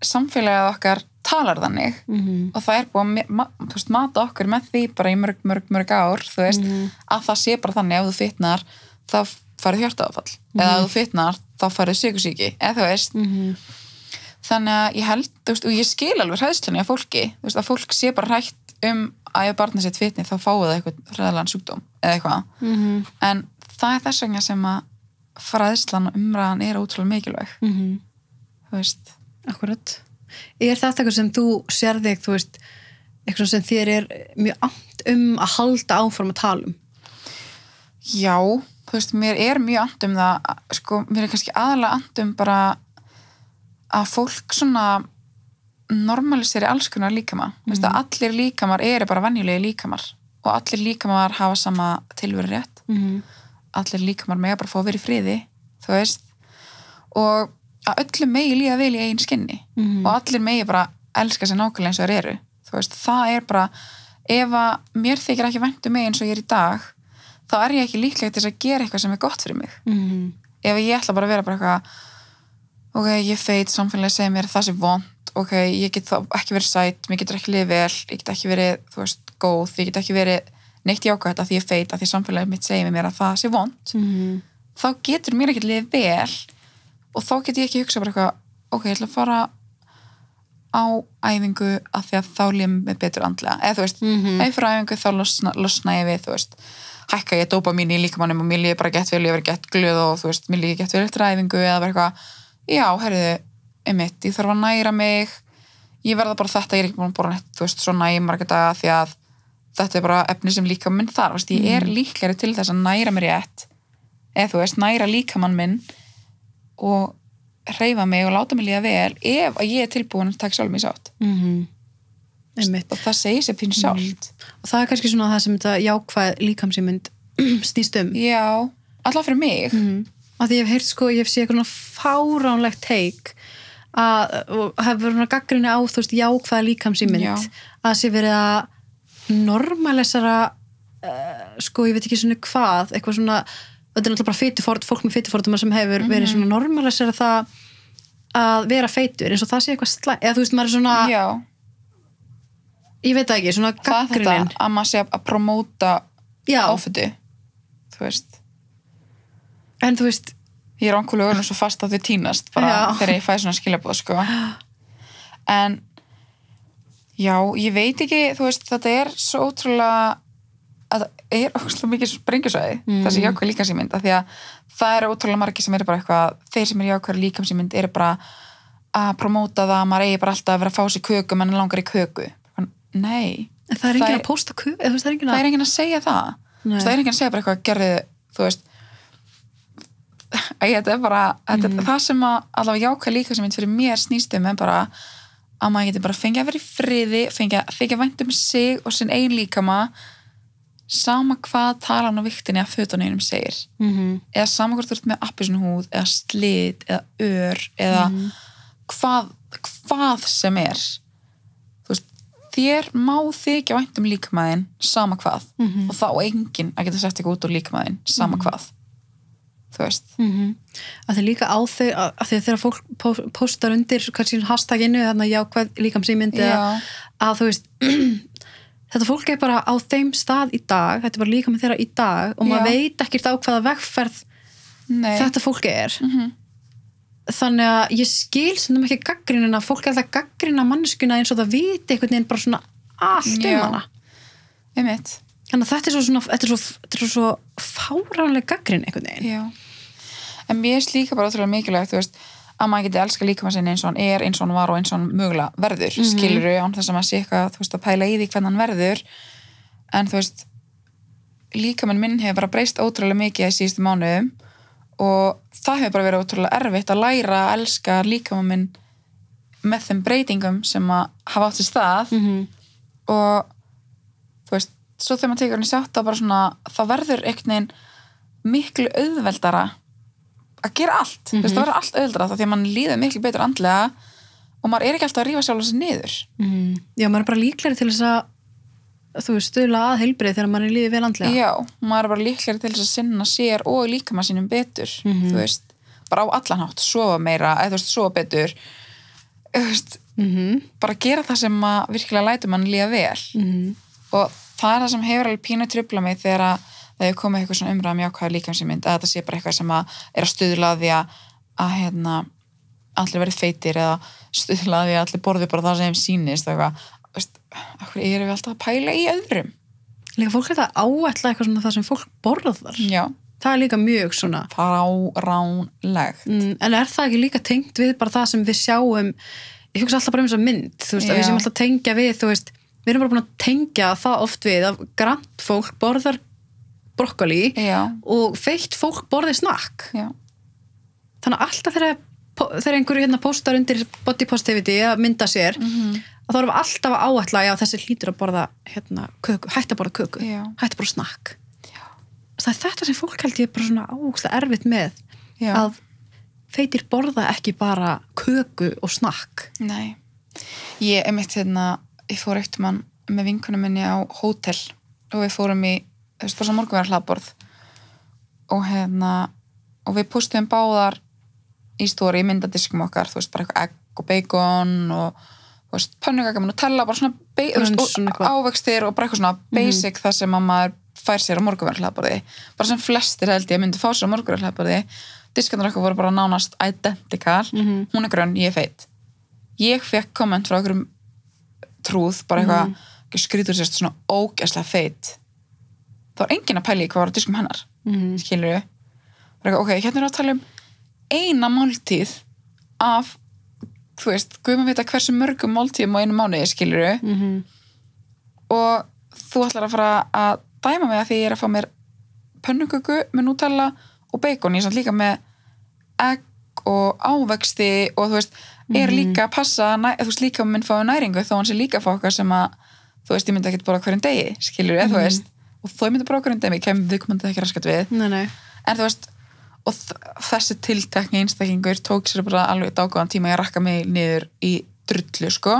samfélagið okkar talar þannig mm og það er búið að ma mata okkur með því bara í mörg, mörg, mörg ár veist, að það sé bara þannig ef þú fitnar þá farið hjartaáfall. Eða ef þú fitnar þá farið sykursíki eða þú veist, -hmm. þannig að ég held veist, og ég skil alveg hræðslunni af fólki veist, að fólk sé bara hrætt um að ef barnið sitt fitni þá fáið það eitthvað hræðalan sjúkdóm eða eitthvað. Mm en það er þess vegna sem að fræðslan og umræðan er ótrúlega mikilvæg. -hmm. þú veist, Akkurat. Er þetta eitthvað sem þú sér þig, þú veist, eitthvað sem þér er mjög amt um að halda áfram að tala um? Já, þú veist, mér er mjög andum það, sko, mér er kannski aðalega andum bara að fólk svona normaliseri alls konar líkama. Mm. Að allir líkamar eru bara venjulegi líkamar og allir líkamar hafa sama tilveru rétt. Mm -hmm. Allir líkamar mega bara fá að vera í friði, þú veist. Og að öllum megi líða vel í eigin skinni Mhm. og allir megi bara elska sér nákvæmlega eins og þeir eru. Veist, það er bara, ef að mér þykir ekki væntu mig eins og ég er í dag, þá er ég ekki líklega til að gera eitthvað sem er gott fyrir mig. Mm -hmm. Ef ég ætla bara að vera bara eitthvað ok, ég feit, samfélagi segir mér að það sé vond, ok, ég get þá ekki verið sætt, mér getur ekki liðið vel, ég get ekki verið, þú veist, góð, ég get ekki verið neitt jákvæmt að því ég feit, að því samfélagi mitt segir mér að það sé vond, þá getur mér ekki liðið vel og þá get ég ekki hugsað bara eitthvað, ok, ég ætla að fara á æfingu að því að þá líðum mér betur andlega, eða þú veist, Mhm. ef ég fyrir æfingu þá losna, losna ég við, þú veist. Hækka ég dópa mín í líkamannum og mér líður bara gett vel, ég verið gett glöð og þú veist, mér líður gett vel eftir æfingu eða bara eitthvað, já, herriðu einmitt, ég þarf að næra mig. Ég verða bara þetta, ég er ekki búin að bóra neitt þú veist, svo næ ég marga daga því að þetta er bara efni sem líkaminn þarf. Ég er líklegri til þess að næra mér rétt eða þú veist, næra líkamann minn og hreyfa mig og láta mig líða vel ef að ég er tilbúin að taka sjálf mig sátt Einmitt. og það segir sér pínu sjálft Og það er kannski svona það sem þetta jákvæð líkamsýmynd snýst um. já, alltaf fyrir mig Mm. Að því ég hef heyrt sko, ég hef séð eitthvað fáránlegt teik að, og hef verið gaggrinni á, þú veist, jákvæða líkamsýmynd Já. að sé verið að normalisera uh, sko, ég veit ekki svona hvað eitthvað svona, þetta er náttúrulega bara fytufort, fólk með fytuforduma sem hefur verið Mhm. svona normalisera það að vera feitur, eins og það sé eitthvað slæ eða þú veist, maður er svona, já, ég veit ekki, svona það er þetta gaggrinin að maður sé að promóta áfötu þú veist en þú veist ég er ankulega orðin svo fast að þau tínast bara Já. þegar ég fæ svona skilabóð sko. en já, ég veit ekki þú veist, þetta er svo ótrúlega er ótrúlega mikið sprengjusvæði. Mm. þessi jákvæð líkamsýmynd af því að það eru ótrúlega margir sem eru bara eitthvað þeir sem eru jákvæð líkamsýmynd eru bara að promóta það að maður eigi bara alltaf að vera að fá sér köku menn langar í köku. Nei, en það er enginn að posta ku, eða þú veist, það er enginn að enginn að segja það. Það er enginn að segja bara eitthvað gerði þú veist þetta er bara þetta, Mhm. það sem að allavega jákvæð líka sem fyrir mér snýst um er bara að maður getur bara fengið að vera í friði fengið að þykja vænt um sig og sinn ein líkama sama hvað talan á viktinni að fötunum segir. Mm eða sama hvort þú ert með appisinu húð eða slit eða ör eða hvað, hvað sem er. Veist, þér má þykja vænt um líkamæðin sama hvað. Mhm. og þá enginn að geta sett eitthvað út úr líkamæðin sama hvað. Þú veist, -hmm. að því líka á þau að, að þegar fólk póstar undir hashtaginu þannig að jákvæð líkamsýmyndi Já. að þú veist þetta fólk er bara á þeim stað í dag þetta er bara líka með þeirra í dag og maður veit ekkert á hvaða vegferð nei. þetta fólk er. Mhm. þannig að ég skil sem ekki gaggrinin að fólk er alltaf gaggrina manneskuna eins og það viti einhvern veginn bara svona allt um Já. hana. Einmitt, þannig að þetta er svo, svona, þetta er svo, þetta er svo fáránlega gaggrin einhvern veginn. Já. En mér er líka bara ótrúlega mikilvægt þú veist, að maður geti elska líkamæðin sinni eins og hann er eins og hann var og eins og hann mögulega verður mm -hmm. án þess að maður sé eitthvað þú veist, að pæla í því hvernig hann verður en þú veist líkamæn minn hefur bara breyst ótrúlega mikið í síðustu mánuðum og það hefur bara verið ótrúlega erfitt að læra að elska líkamæn minn með þeim breytingum sem að hafa átt sér stað mm -hmm. og þú veist, svo þegar maður tekur hann í sjátt þá verður veginn miklu auðveldara að gera allt, þú veist, það verður allt auðveldara þá því að mann líður miklu betur andlega og maður er ekki alltaf að rífa sjálf sig niður. Já, maður er bara líklegri til þess að þú veist, stuðla að heilbrið þegar maður er lífið vel andlega. Já, maður er bara líklegri til þess að sinna sér og líka maður sínum betur þú veist, bara á allan hátt sofa meira, eða þú veist, sofa betur. Þú veist, mm bara gera það sem að virkilega lætur mann líða vel. -hmm. og það er það sem hefur alveg pínu trubla mig þegar að það hefur komið eitthvað svona umræðum jákvæða líkamsýmynd að þetta sé bara eitthvað sem að er að stuðla að því að, að hérna, allir verið feitir eða stuðla að því að allir borði bara það sem sýnist og eitthvað, erum við alltaf að pæla í öðrum? Líka fólk er þetta áætla eitthvað svona það sem fólk borðar. Já, það er líka mjög svona fáránlegt. Mm, en er það ekki líka tengt við bara það sem við sjáum? Ég hugsa alltaf bara um þess að mynd veist, að við sem alltaf tengja við veist, við erum bara búin að tengja það oft við að grant fólk borðar brokkoli já, og feitt fólk borðir snakk. Já, þannig að alltaf þegar, þegar einhverju hérna postar undir body positivity að mynda sér Mhm. að þá erum við alltaf að áætla já þessi hlýtur að borða hérna, köku, hætt að borða köku Já. hætt að borða snakk. Það er þetta sem fólk held ég bara svona águstlega erfitt með já. að feitir borða ekki bara köku og snakk. Nei. Ég er mitt hérna, ég fór eitt mann með vinkunum minni á hótel og við fórum í, svo morgunverðar hlaðborð og hérna og við postum báðar í stóri myndadiskum okkar, þú veist, bara eitthvað egg og bacon og þú veist, pönnugaka með Nutella, bara svona, svona og ávextir og bara eitthvað svona basic það sem að maður fær sér á morgunverðar hlaðborði bara sem flestir held ég myndi fá sér á morgunverðar hlaðborði diskandur okkar voru bara nánast identical, Mhm. hún er grönn, ég er feit. Ég fekk komment frá einhverjum trúð, bara eitthvað mm skrítur sérst svona ógæslega feit þá er enginn að pæla í hvað var á diskum hennar mm. skilur við ok, hérna er að tala um eina máltíð af þú veist, guð maður vita hversu mörgum máltíðum á einu mánuði skilur við Mm -hmm. og þú ætlar að fara að dæma mig að því ég er að fá mér pönnuköku með Nutella og bacon, ég er samt líka með egg og ávexti og þú veist, er líka að passa þú veist, líka minn fáið næringu þó hann sé líka að okkar sem að þú veist, ég myndi ekki bara hverjum degi, skilur við, þú veist og þó ég myndi bara hverjum degi, kem við komandi ekki raskat við. Nei, nei. en þú veist og þessi tiltekni einstaklingur tók sér bara alveg dágóðan tíma að ég rakka mig niður í drullu sko.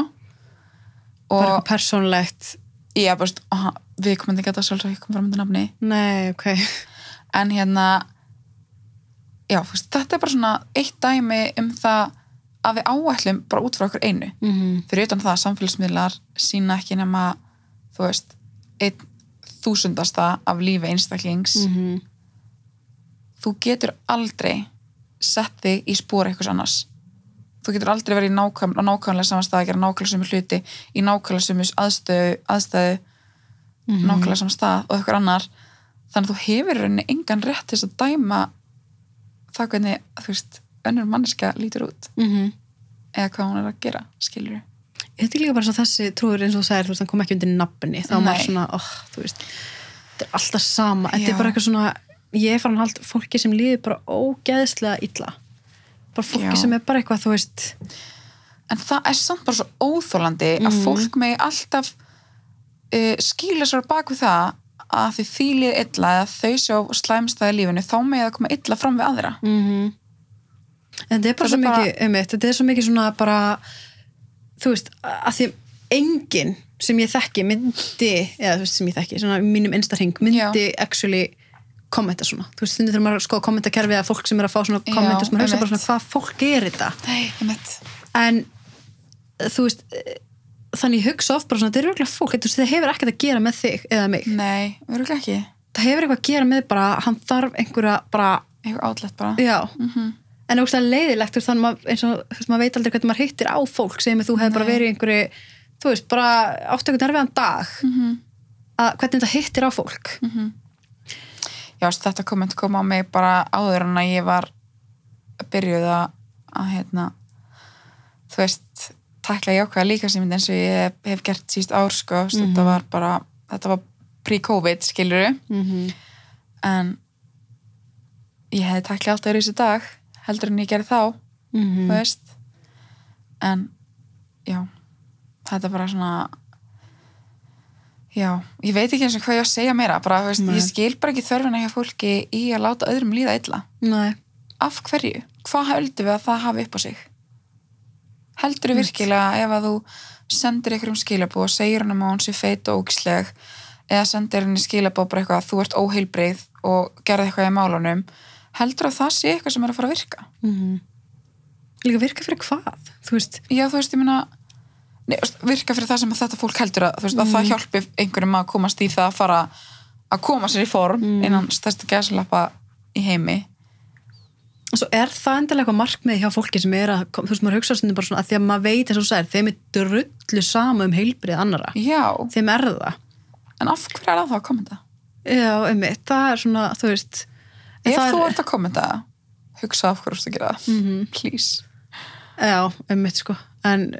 Bara og eitthvað persónlegt ég bara, veist, aha, við komum ekki að það sjálfsög ekki kom fram með nafni. Nei, ok. En hérna já, veist, þetta er bara svona eitt dæmi um það að við áætlum bara út frá okkur einu. Mm -hmm. fyrir utan það að samfélagsmiðlar sína ekki nema þú veist, einn þúsundasta af lífi einstaklings Mhm. þú getur aldrei sett þig í spór eitthvað annars þú getur aldrei verið nákvæm, á nákvæmlega samanstæða að gera nákvæmlega sömu hluti í nákvæmlega sömu aðstöðu, aðstæðu Mhm. nákvæmlega saman stað og eitthvað annar þannig að þú hefur rauninni engan rétt til að dæma það hvernig, þú veist, önnur manneska lítur út Mhm. eða hvað hún er að gera, skilur við Þetta er líka bara svo þessi trúður eins og þú sagðir, þú veist, hann kom ekki undir nafni, þá var Nei. maður svona, oh, þú veist, þetta er alltaf sama, þetta er bara eitthvað svona, ég er farin að halda fólki sem líður bara ógeðslega illa, bara fólki Já. sem er bara eitthvað, þú veist, en það er samt bara svo óþólandi að Mhm. fólk megi alltaf uh, skýla sér bak við það að því þýlið illa eða þau sjá slæmstæði lífinu þá með það koma illa fram við aðra. Mm en þetta er bara svo er bara- mikið um þetta er svo mikið svona bara þú veist, að því enginn sem ég þekki myndi eða þú veist sem ég þekki, svona mínum instarhing myndi actually kommenta svona. Þú veist, stundið þegar maður sko kommentakerfi eða fólk sem er að fá svona Já, kommenta sem maður hugsa bara svona hvað fólk er þetta? Nei, en þú veist eh, þannig hugsa oft bara svona, þetta er örgulega fólk það hefur ekkert að gera með þig eða mig. Nei, örgulega ekki. Það hefur eitthvað að gera með bara, hann þarf einhverja bara, Eitthvað átlegt bara. Já. Mm en ógstæða leiðilegt þú veist, þannig að eins og þú veist, maður veit aldrei hvernig maður hittir á fólk sem þú hefur bara verið í einhverju þú veist, bara áttu einhvern erfiðan dag. -hmm. að hvernig þetta hittir á fólk. Já, veist, þetta komment kom á mig bara áður en að ég var byrjuð að, að hérna, þú veist, takla jákvæða líka sem eins og ég hef, gert síst ár, sko, mm þetta var bara, þetta var pre-covid, skilur mm -hmm. en ég hefði takla alltaf í þessu dag, heldur en ég gerði þá, Mhm. þú veist, en, já, þetta er bara svona, já, ég veit ekki eins og hvað ég á að segja meira, bara, veist, ég skil bara ekki þörfina hjá fólki í að láta öðrum líða illa. Nei, af hverju? Hvað heldur við að það hafi upp á sig? Heldur við virkilega ef að þú sendir ykkur um skilabó og segir hann um að hún sé feit og ógisleg eða sendir henni skilabó bara eitthvað að þú ert óheilbreið og gerði eitthvað í málunum heldur að það sé eitthvað sem er að fara að virka? mm líka virka fyrir hvað? Þú veist, Já, þú veist, ég veist, virka fyrir það sem þetta fólk heldur að, veist, að það hjálpi einhverjum að komast í það að fara að koma sér í form innan stærsta gæsalappa í heimi. Og svo er það endilega eitthvað markmið hjá fólki sem er að, þú veist, maður hugsa stundum bara svona að því að maður veit eins og sagðir, þeim er drullu sama um heilbrið annara, Já, þeim er það. En af hverju er það þá að kommenta? já, einmitt, það er svona, þú veist Ef það þú er- ert að kommenta hugsa af hverju þú gera það Mhm. please Já, einmitt sko en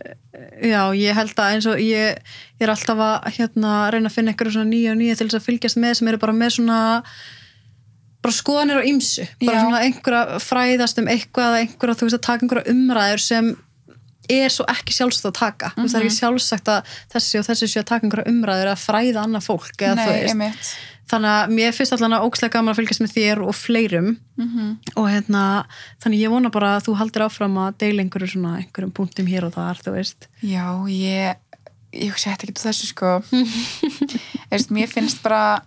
já, ég held að eins og ég, ég er alltaf að hérna, reyna að finna svona nýja og nýja til þess að fylgjast með sem eru bara með svona bara skoðanir á ymsu bara Já. svona einhverja fræðast um eitthvað eða einhverja, þú veist, að taka einhverja umræður sem er svo ekki sjálfsagt að taka mm -hmm. það er ekki sjálfsagt að þessi og þessi sé að taka einhverja umræður að fræða annað fólk eða, þú Nei, veist. Þannig að mér finnst allan að ókslega gaman að fylgjast með þér og fleirum. Mm og hérna, þannig ég vona bara að þú haldir áfram að deila einhverju svona einhverjum punktum hér og þar, þú veist. Já, ég ég þetta ekki þessu sko. Eist, mér finnst bara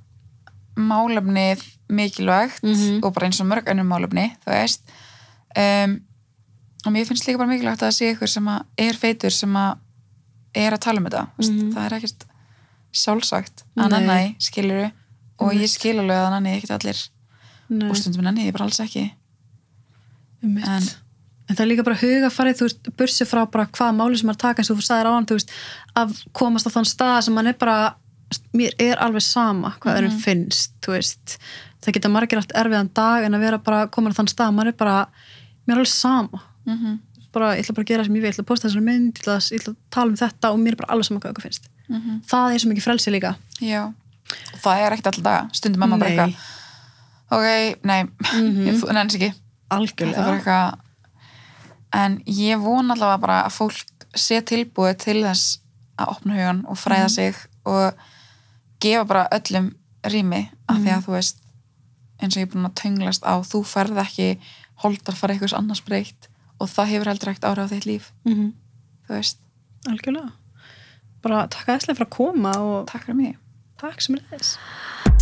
málefnið mikilvægt Mhm. og bara eins og mörg önnum málefni þú veist. Um, og mér finnst líka bara mikilvægt að það sé ykkur sem er feitur sem að er að tala um þetta. Mm Mhm. það er ekkert sjálfsagt. Að Nei. nanni skiluru og ég skil alveg að nanni ekkert allir. Nei, og stundum nanni ég bara alls ekki. Einmitt. en- en það er líka bara hugafarið, þú veist, bursi frá bara hvaða máli sem maður taka eins og þú sagðir á hann, þú veist að komast á þann stað sem mann er bara mér er alveg sama hvað Mhm. öðrum finnst, þú veist. Það geta margir allt erfiðan dag en að vera bara komin á þann stað, maður er bara mér er alveg sama, mm -hmm. bara, ég ætla bara að gera sem ég vil, ég ætla að posta þessari mynd, ég ætla, að, ég ætla að tala um þetta og mér er bara alveg sama hvað ykkur finnst. Það er svo mikið frelsi líka. Já það er ekkert alltaf daga. Stundum mamma bara eitthvað ok, nei, Mhm. ég nenni ekki. Þetta er bara algjörlega en ég von allavega bara að fólk sé tilbúið til þess að opna hugan og fræða sig og gefa bara öllum rými af því að þú veist eins og ég er búin að tönglast á þú ferð ekki holdar fara eitthvað annars breytt og það hefur heldur ekkert áhrif á þitt líf. Mm þú veist, algjörlega. Bara takk aðeinslega fyrir að koma og takk fyrir mig takk sem er þess